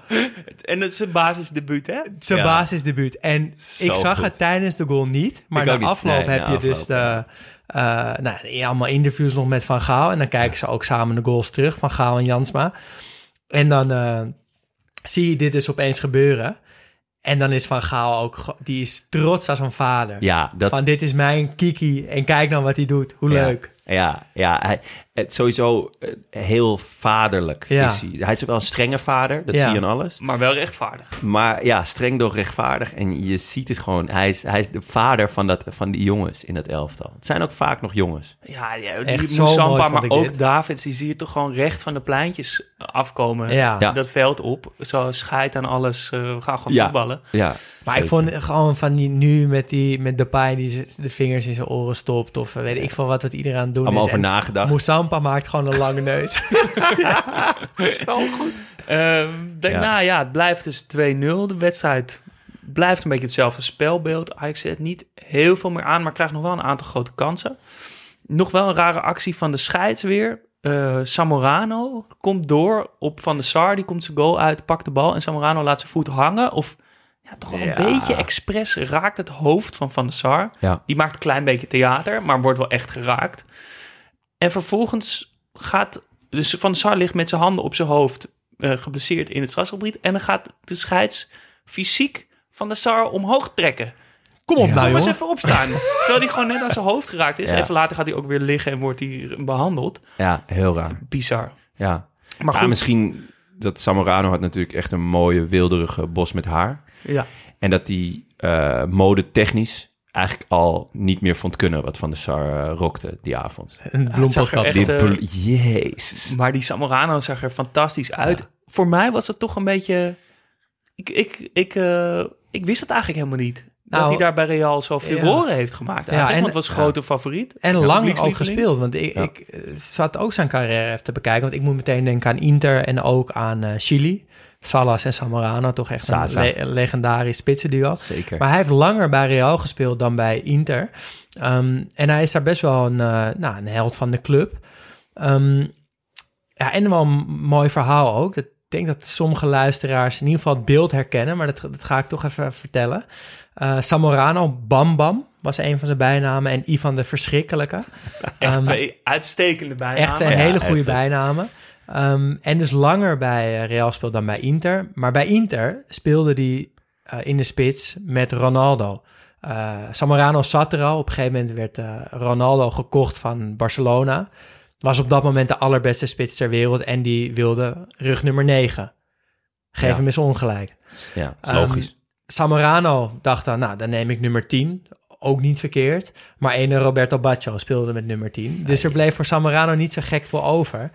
En het is zijn basisdebuut, hè? Zijn ja. basisdebuut. En zo ik zag goed. het tijdens de goal niet. Maar na afloop nee, heb je dus de... Uh, nou, allemaal interviews nog met Van Gaal. En dan kijken ze ook samen de goals terug van Gaal en Jansma. En dan uh, zie je dit dus opeens gebeuren. En dan is Van Gaal ook, die is trots als zijn vader. Ja, dat... Van dit is mijn Kiki en kijk dan wat hij doet. Hoe ja. leuk. Ja, ja hij, het sowieso uh, heel vaderlijk ja. is hij. Hij is wel een strenge vader, dat Ja. zie je aan alles. Maar wel rechtvaardig. Maar ja, streng doch rechtvaardig. En je ziet het gewoon. Hij is, hij is de vader van, dat, van die jongens in dat elftal. Het zijn ook vaak nog jongens. Ja, ja Echt die zo mooi Moussampa, maar ook dit. Davids, die zie je toch gewoon recht van de pleintjes afkomen. Ja. Ja. Dat veld op. Zo scheid aan alles. eh, we gaan gewoon Ja. voetballen. Ja, Maar ik vond gewoon van die nu met die met Depay die de vingers in zijn oren stopt of eh, weet ik veel wat wat iedereen aan het doen allemaal is. over En nagedacht. Moussampa maakt gewoon een lange neus. <laughs> Zo goed. Ehm, daarna, ja. het blijft dus 2-0. De wedstrijd blijft een beetje hetzelfde spelbeeld. Ajax zet niet heel veel meer aan, maar krijgt nog wel een aantal grote kansen. Nog wel een rare actie van de scheids weer. Eh, Samorano komt door op Van der Sar. Die komt zijn goal uit, pakt de bal en Samorano laat zijn voet hangen. Of ja, toch wel Ja. een beetje expres raakt het hoofd van Van der Sar. Ja. Die maakt een klein beetje theater, maar wordt wel echt geraakt. En vervolgens gaat... Dus Van der Sar ligt met zijn handen op zijn hoofd... eh, geblesseerd in het strafgebied. En dan gaat de scheids fysiek Van der Sar omhoog trekken. Kom op Ja. nou Kom eens even opstaan. <laughs> Terwijl hij gewoon net aan zijn hoofd geraakt is. Ja. Even later gaat hij ook weer liggen en wordt hij behandeld. Ja, heel raar. Bizar. Ja. Maar goed, misschien dat Samorano had natuurlijk echt een mooie wilderige bos met haar. ja. En dat die eh mode technisch eigenlijk al niet meer vond kunnen wat Van der Sar eh, rokte die avond. Een er bloempotkap. Die eh, bl- Jezus. Maar die Samorano zag er fantastisch uit. Voor mij was het toch een beetje... Ik, ik, ik, eh, ik wist het eigenlijk helemaal niet. Dat Nou, hij daar bij Real zoveel ja. roren heeft gemaakt. Eigenlijk, en- want het was grote favoriet. En Ja, lang ook gespeeld. Want ik, Ja. ik eh, zat ook zijn carrière even te bekijken. Want ik moet meteen denken aan Inter en ook aan eh, Chili. Salas en Samorano, toch echt een, Sasa. le- een legendarisch spitsenduo. Zeker. Maar hij heeft langer bij Real gespeeld dan bij Inter. Ehm, en hij is daar best wel een, eh, nou, een held van de club. Ehm, ja, en wel een mooi verhaal ook. Dat, denk dat sommige luisteraars in ieder geval het beeld herkennen. Maar dat, dat ga ik toch even vertellen. Eh, Samorano Bam Bam was een van zijn bijnamen. En Ivan de Verschrikkelijke. Echt Ehm, twee uitstekende bijnamen. Echt een Ja, hele goede bijnamen. Ehm, en dus langer bij eh, Real speelde dan bij Inter. Maar bij Inter speelde hij eh, in de spits met Ronaldo. Eh Samorano zat er al. Op een gegeven moment werd Ronaldo gekocht van Barcelona. Was op dat moment de allerbeste spits ter wereld. En die wilde rug nummer 9. Geef Ja. hem eens ongelijk. Ja, is Ehm, logisch. Samorano dacht dan, nou, dan neem ik nummer 10. Ook niet verkeerd. Maar ene Roberto Baccio speelde met nummer 10. Dus er bleef voor Samorano niet zo gek veel over.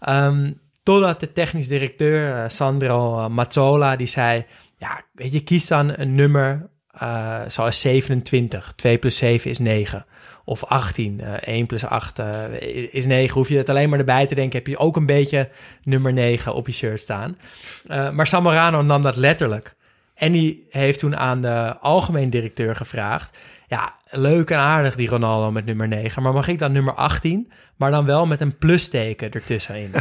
Ehm, totdat de technisch directeur, eh, Sandro eh, Mazzola, die zei... Ja, weet je, kies dan een nummer eh, zoals 27. 2 plus 7 is 9. Of 18. eh 1 plus 8 eh, is 9. Hoef je het alleen maar erbij te denken, heb je ook een beetje nummer 9 op je shirt staan. Eh, maar Samorano nam dat letterlijk. En die heeft toen aan de algemeen directeur gevraagd... ja, leuk en aardig die Ronaldo met nummer 9... maar mag ik dan nummer 18, maar dan wel met een plusteken ertussenin? <laughs>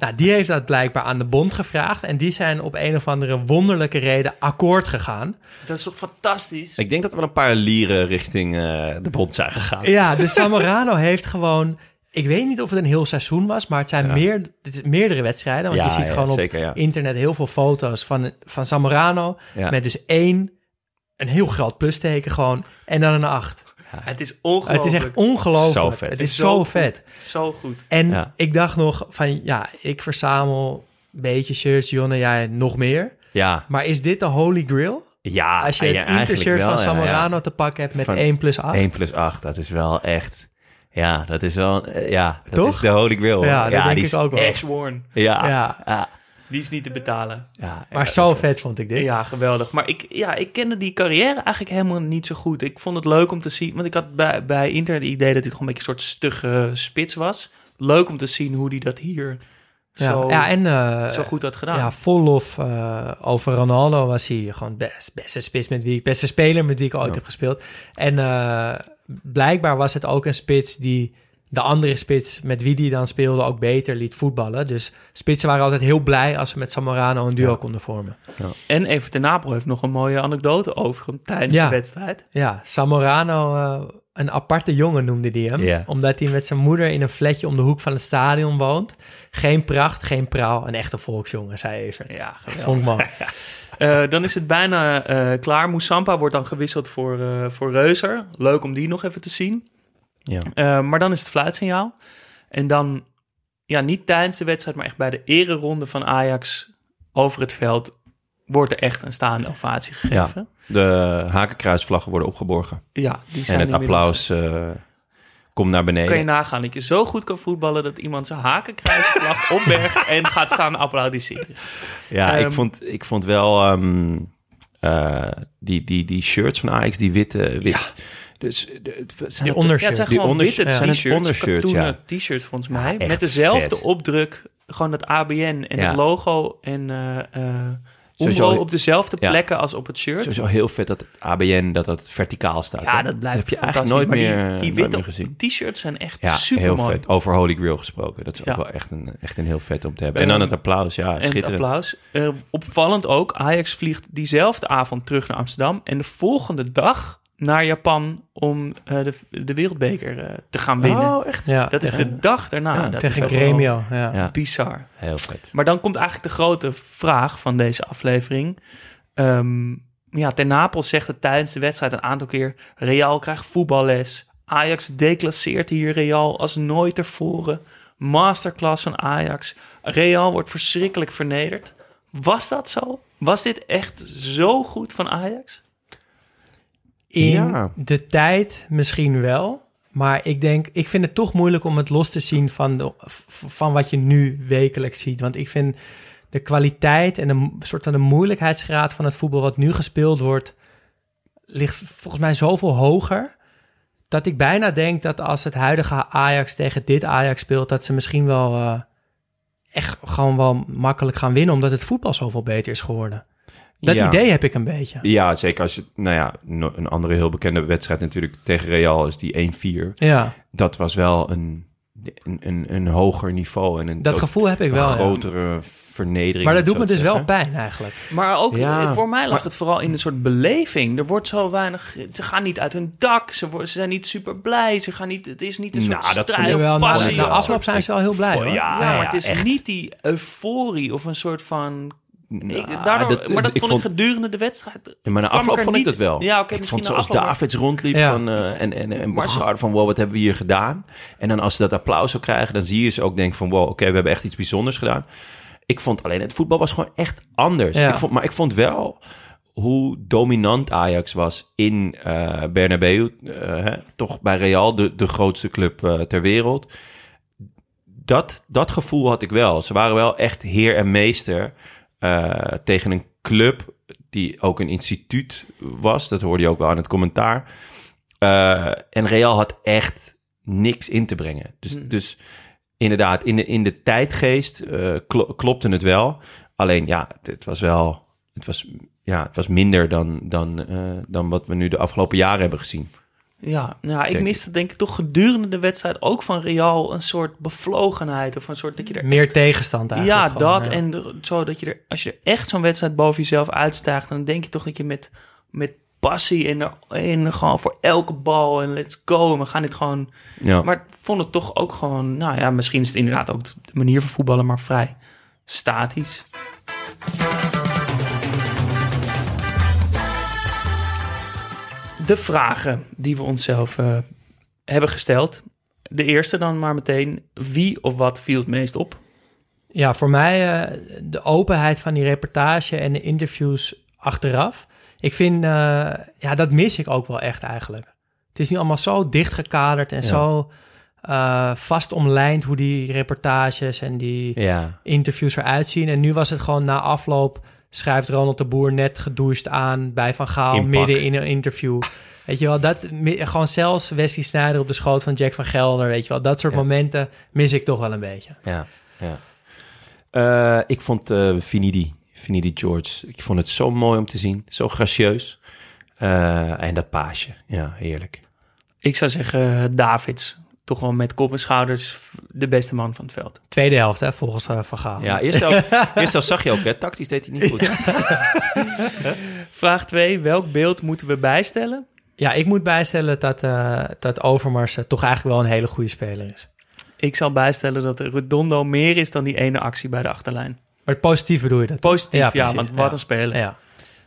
Nou, die heeft dat blijkbaar aan de bond gevraagd. En die zijn op een of andere wonderlijke reden akkoord gegaan. Dat is toch fantastisch? Ik denk dat er wel een paar lieren richting eh, de bond zijn gegaan. Ja, dus Samorano <laughs> heeft gewoon... Ik weet niet of het een heel seizoen was, maar het zijn meer, het is meerdere wedstrijden. Want Ja, je ziet ja, gewoon op zeker, ja. internet heel veel foto's van, van Samorano. Ja. Met dus één, een heel groot plusteken gewoon. En dan een acht. Het is ongelooflijk. Het is echt ongelooflijk. Zo vet. Het is zo vet. Zo goed. En Ja. ik dacht nog van, ja, ik verzamel een beetje shirts, Jonne, jij nog meer. Ja, Maar is dit de holy grail? ja Als je het ja, Inter-shirt van ja, Samorano ja. te pakken hebt met Van 1 plus 8. 1 plus 8, dat is wel echt... Ja, dat is wel... eh, Ja, dat Toch? is de holy grail. Ja, dat denk die ik ook wel. Ex-Warn. ja, Ja. Die is niet te betalen. ja, Maar zo vet vond ik dit. Ja, geweldig. Maar ik, ja, ik kende die carrière eigenlijk helemaal niet zo goed. Ik vond het leuk om te zien, want ik had bij, bij Inter het idee dat hij toch een beetje een soort stugge spits was. Leuk om te zien hoe hij dat hier Ja, zo, ja, en eh, zo goed had gedaan. ja, vol lof eh, over Ronaldo was hij gewoon best beste spits met wie ik, beste speler met wie ik ooit Ja. heb gespeeld. En eh, blijkbaar was het ook een spits die de andere spits met wie die dan speelde ook beter liet voetballen. Dus spitsen waren altijd heel blij als ze met Samorano een duo Ja. konden vormen. En Even ten Napel heeft nog een mooie anekdote over hem tijdens Ja. de wedstrijd. Ja, Samorano, eh, een aparte jongen noemde die hem. Ja. Omdat hij met zijn moeder in een flatje om de hoek van het stadion woont. Geen pracht, geen praal, een echte volksjongen, zei Evert. Ja, geweldig. Mooi. <laughs> Eh, dan is het bijna eh, klaar. Moussampa wordt dan gewisseld voor, voor Reuser. Leuk om die nog even te zien. Ja. Eh, maar dan is het fluitsignaal. En dan, ja, niet tijdens de wedstrijd, maar echt bij de ereronde van Ajax over het veld... wordt er echt een staande ovatie gegeven. De hakenkruisvlaggen worden opgeborgen. Ja, die zijn En het applaus eh, komt naar beneden. Kan je nagaan dat je zo goed kan voetballen... dat iemand zijn hakenkruisvlag <laughs> opbergt en gaat staan applaudisseren. Ja, Ehm, ik, vond, ik vond wel ehm, eh, die, die, die shirts van Ajax, die witte... Wit. Dus, de, het zijn Die ondershirt. Ja, het zijn Die gewoon onders- witte t-shirts, ja. t-shirts volgens mij. Met dezelfde vet. opdruk, gewoon het ABN en Ja. het logo en eh eh Sowieso- Umbro op dezelfde Ja. plekken als op het shirt. Sowieso heel vet dat ABN dat dat verticaal staat. Ja, hè? dat blijft heb je fantastisch. eigenlijk nooit meer, die, die nooit witte meer gezien. t-shirts zijn echt Ja, super heel mooi. vet. Over Holy Grail gesproken. Dat is Ja. ook wel echt een, echt een heel vet om te hebben. En dan het applaus. Ja, en het schitterend. applaus. Eh, opvallend ook, Ajax vliegt diezelfde avond terug naar Amsterdam. En de volgende dag naar Japan om eh, de, de wereldbeker eh, te gaan winnen. Oh, echt? Ja, Dat is de dag daarna. Ja, dat tegen Gremio. Ja. Bizar. heel vet. Maar dan komt eigenlijk de grote vraag van deze aflevering. Ehm, ja, Ten Napels zegt het tijdens de wedstrijd een aantal keer... Real krijgt voetballes. Ajax declasseert hier Real als nooit tevoren. Masterclass van Ajax. Real wordt verschrikkelijk vernederd. Was dat zo? Was dit echt zo goed van Ajax? In Ja. de tijd misschien wel. Maar ik denk, ik vind het toch moeilijk om het los te zien van, de, van wat je nu wekelijks ziet. Want ik vind de kwaliteit en de soort van de moeilijkheidsgraad van het voetbal wat nu gespeeld wordt, ligt volgens mij zoveel hoger. Dat ik bijna denk dat als het huidige Ajax tegen dit Ajax speelt, dat ze misschien wel eh, echt gewoon wel makkelijk gaan winnen, omdat het voetbal zoveel beter is geworden. Dat Ja. idee heb ik een beetje. Ja, zeker als je... Nou ja, een andere heel bekende wedstrijd natuurlijk tegen Real is die 1-4. Ja, Dat was wel een, een, een, een hoger niveau. En een dat gevoel heb ik een wel. ja. grotere vernedering. Maar dat doet me dus wel pijn eigenlijk. Maar ook Ja, eh, voor mij lag maar- het vooral in een soort beleving. Er wordt zo weinig. Ze gaan niet uit hun dak. Ze, worden, ze zijn niet super blij. Ze gaan niet. Het is niet een soort Nou, dat vond strijd, na, passie. na afloop zijn ze wel heel blij. hoor. Ja, Ja, maar het is echt. niet die euforie of een soort van. Nou, ik, daardoor, dat- maar dat ik vond ik gedurende de wedstrijd. Ja, maar na afloop vond ik niet- dat wel. Ja, oké, ik misschien vond zoals Davids rondliep Ja. van, eh, en, en, en van wow, wat hebben we hier gedaan? En dan als ze dat applaus zou krijgen, dan zie je ze ook denken van wow, oké, we hebben echt iets bijzonders gedaan. Ik vond alleen, het voetbal was gewoon echt anders. Ja. Ik vond, maar ik vond wel hoe dominant Ajax was in eh Bernabeu. eh, hè, toch bij Real, de, de grootste club ter wereld. Dat, dat gevoel had ik wel. Ze waren wel echt heer en meester tegen een club die ook een instituut was. Dat hoorde je ook wel aan het commentaar. Eh, en Real had echt niks in te brengen. Dus, Hmm. dus inderdaad, in de, in de tijdgeest eh, klo- klopte het wel. Alleen ja, het, het was wel... Het was, ja, het was minder dan, dan, eh, dan wat we nu de afgelopen jaren hebben gezien. Ja, nou, ik Denk miste denk ik toch gedurende de wedstrijd ook van Real een soort bevlogenheid. Of een soort dat je er Meer tegenstand eigenlijk. Ja, gewoon, dat. ja. En de- zo dat je er, als je echt zo'n wedstrijd boven jezelf uitstijgt, dan denk je toch dat je met, met passie en, en gewoon voor elke bal en let's go. We gaan dit gewoon. Ja. Maar ik vond het toch ook gewoon, nou ja, misschien is het inderdaad ook de manier van voetballen, maar vrij statisch. De vragen die we onszelf eh, hebben gesteld. De eerste dan maar meteen. Wie of wat viel het meest op? Ja, voor mij eh, de openheid van die reportage en de interviews achteraf. Ik vind, eh, ja, dat mis ik ook wel echt eigenlijk. Het is nu allemaal zo dichtgekaderd en Ja. zo eh, vast omlijnd hoe die reportages en die Ja. interviews eruit zien. En nu was het gewoon na afloop, schrijft Ronald de Boer net gedoucht aan bij Van Gaal In midden in een interview. Weet je wel, dat, gewoon zelfs Wesley Sneijder op de schoot van Jack van Gelder, weet je wel. Dat soort Ja. momenten mis ik toch wel een beetje. Ja, ja. Eh, ik vond eh Finidi, Finidi George, ik vond het zo mooi om te zien. Zo gracieus. Eh, en dat paasje, ja, heerlijk. Ik zou zeggen Davids. Toch wel met kop en schouders de beste man van het veld. Tweede helft, hè, volgens eh, Van Gaal. Ja, eerst zelf, <laughs> eerst zelf zag je ook, hè, tactisch deed hij niet goed. <laughs> Vraag 2. Welk beeld moeten we bijstellen? Ja, ik moet bijstellen dat, eh, dat Overmars eh, toch eigenlijk wel een hele goede speler is. Ik zal bijstellen dat Redondo meer is dan die ene actie bij de achterlijn. Maar positief bedoel je dat? Positief, ja, want wat Ja. een speler. Ja.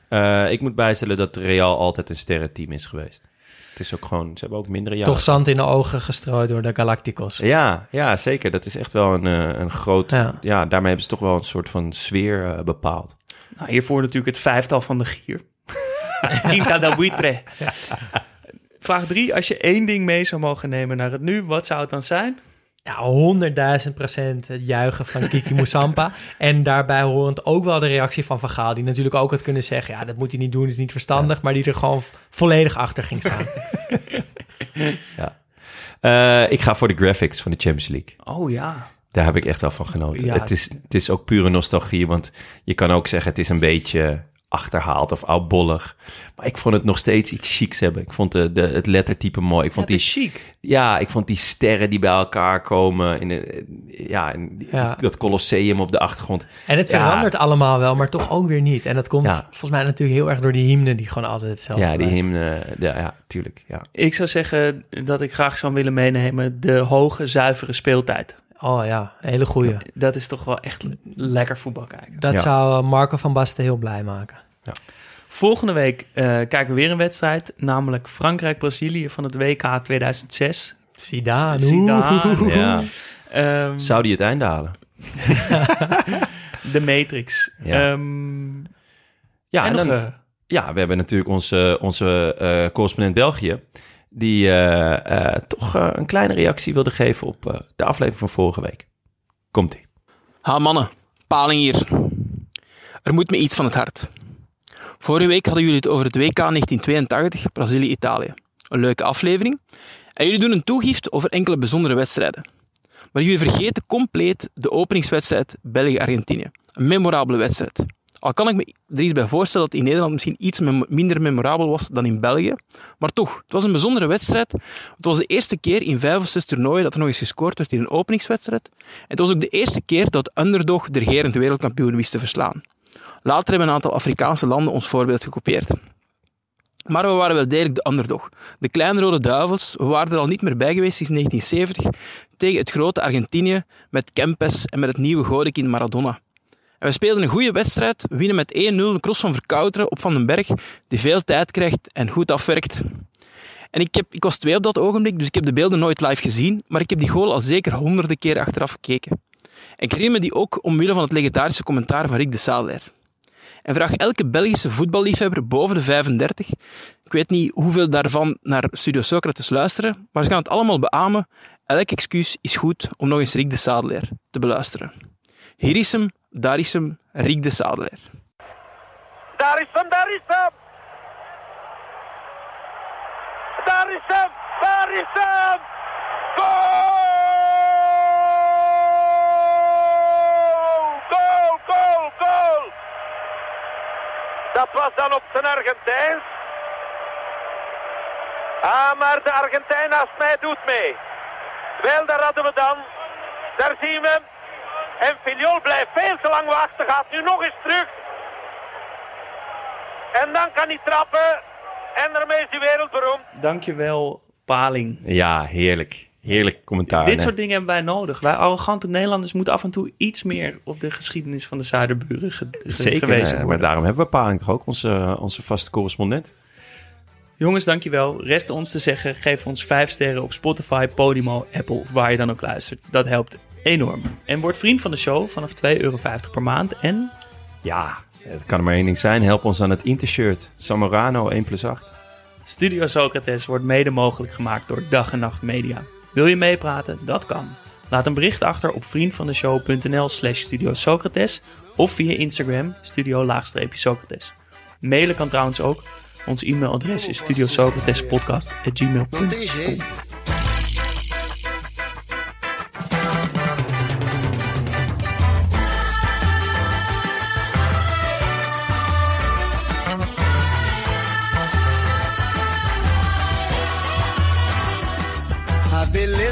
Eh, ik moet bijstellen dat Real altijd een sterrenteam is geweest. Het is ook gewoon, ze hebben ook mindere jaren. Toch zand in de ogen gestrooid door de Galacticos. Ja, ja, zeker. Dat is echt wel een, eh, een groot... Ja. Ja. daarmee hebben ze toch wel een soort van sfeer eh, bepaald. Nou, hiervoor natuurlijk het vijftal van de gier. <laughs> Quinta del Buitre. Vraag 3. Als je één ding mee zou mogen nemen naar het nu, wat zou het dan zijn? Ja, honderdduizend procent het juichen van Kiki <laughs> Moussampa. en daarbij horend ook wel de reactie van Van Gaal. Die natuurlijk ook had kunnen zeggen... ja, dat moet hij niet doen, is niet verstandig. Maar die er gewoon volledig achter ging staan. <laughs> Ja. Eh, ik ga voor de graphics van de Champions League. Oh ja. Daar heb ik echt wel van genoten. Ja. Het, is, het is ook pure nostalgie, want je kan ook zeggen het is een beetje achterhaald of oudbollig. Maar ik vond het nog steeds iets chics hebben. Ik vond de, de, het lettertype mooi. Ik Ja, vond het die, chic. ja, ik vond die sterren die bij elkaar komen. In de, ja, in die- Ja. dat colosseum op de achtergrond. En het Ja. verandert allemaal wel, maar toch ook weer niet. En dat komt Ja. volgens mij natuurlijk heel erg door die hymne... die gewoon altijd hetzelfde Ja, die blijft. hymne. Ja, ja, tuurlijk. Ja. Ik zou zeggen dat ik graag zou willen meenemen de hoge, zuivere speeltijd. Oh ja, een hele goeie. Dat is toch wel echt lekker voetbal kijken. Dat Ja. zou eh, Marco van Basten heel blij maken. Volgende week eh, kijken we weer een wedstrijd, namelijk Frankrijk-Brazilië van het WK 2006. Zidane. Zidane. Ja. Ehm, Zou die het einde halen? <laughs> de Matrix. Ja. Ehm, Ja, en en nog, dan- eh, Ja, we hebben natuurlijk onze, onze eh, correspondent België... die eh, eh, toch eh, een kleine reactie wilde geven op de aflevering van vorige week. Komt-ie. Ha mannen, paling hier. Er moet me iets van het hart. Vorige week hadden jullie het over het WK 1982, Brazilië-Italië. Een leuke aflevering. En jullie doen een toegift over enkele bijzondere wedstrijden. Maar jullie vergeten compleet de openingswedstrijd België-Argentinië. Een memorabele wedstrijd. Al kan ik me er iets bij voorstellen dat in Nederland misschien iets minder memorabel was dan in België. Maar toch, het was een bijzondere wedstrijd. Het was de eerste keer in vijf of zes toernooien dat er nog eens gescoord werd in een openingswedstrijd. En het was ook de eerste keer dat underdog de regerend wereldkampioen wist te verslaan. Later hebben een aantal Afrikaanse landen ons voorbeeld gekopieerd. Maar we waren wel degelijk de underdog. De kleine rode duivels, we waren er al niet meer bij geweest sinds 1970 tegen het grote Argentinië met Kempes en met het nieuwe godekind Maradona. En we speelden een goede wedstrijd, we winnen met 1-0 een cross van Verkouteren op Van den Berg, die veel tijd krijgt en goed afwerkt. En ik, heb, ik was twee op dat ogenblik, dus ik heb de beelden nooit live gezien, maar ik heb die goal al zeker honderden keer achteraf gekeken. En ik herinner me die ook omwille van het legendarische commentaar van Rick de Saler. En vraag elke Belgische voetballiefhebber boven de 35, ik weet niet hoeveel daarvan naar Studio Socrates luisteren, maar ze gaan het allemaal beamen, elk excuus is goed om nog eens Rick de Sadelaar te beluisteren. Hier is hem, daar is hem, Rick de Sadelaar. Daar is hem, daar is hem! Daar is hem, daar is hem! Goal! Goal, goal, goal! Dat was dan op zijn Argentijns. Ah, maar de Argentijn naast mij doet mee. Wel, daar hadden we dan. Daar zien we. En Filiol blijft veel te lang wachten. Gaat nu nog eens terug. En dan kan hij trappen. En daarmee is hij wereldberoemd. Dankjewel, Paling. Ja, heerlijk. Heerlijk commentaar. Dit hè? soort dingen hebben wij nodig. Wij arrogante Nederlanders moeten af en toe iets meer op de geschiedenis van de Zuiderburen ge- Zeker, gewezen eh, worden. maar daarom hebben we Paling toch ook, onze, onze vaste correspondent. Jongens, dankjewel. Rest ons te zeggen, geef ons 5 sterren op Spotify, Podimo, Apple waar je dan ook luistert. Dat helpt enorm. En word vriend van de show vanaf 2,50 euro per maand. En Ja, het kan er maar één ding zijn. Help ons aan het Intershirt. Samorano 1 plus 8. Studio Socrates wordt mede mogelijk gemaakt door Dag en Nacht Media. Wil je meepraten? Dat kan. Laat een bericht achter op vriendvandeshow.nl slash Studio Socrates of via Instagram studio-socrates. Mailen kan trouwens ook. Ons e-mailadres is studiosocratespodcast.gmail.com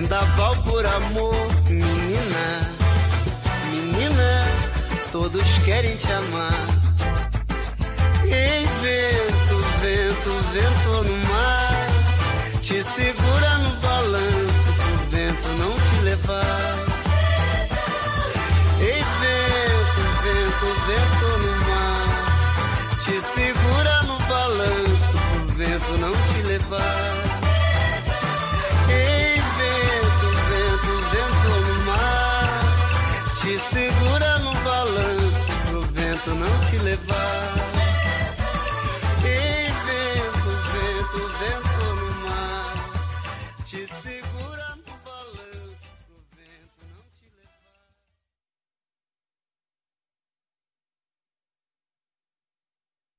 Vendaval por amor, menina, menina, todos querem te amar. Ei, vento,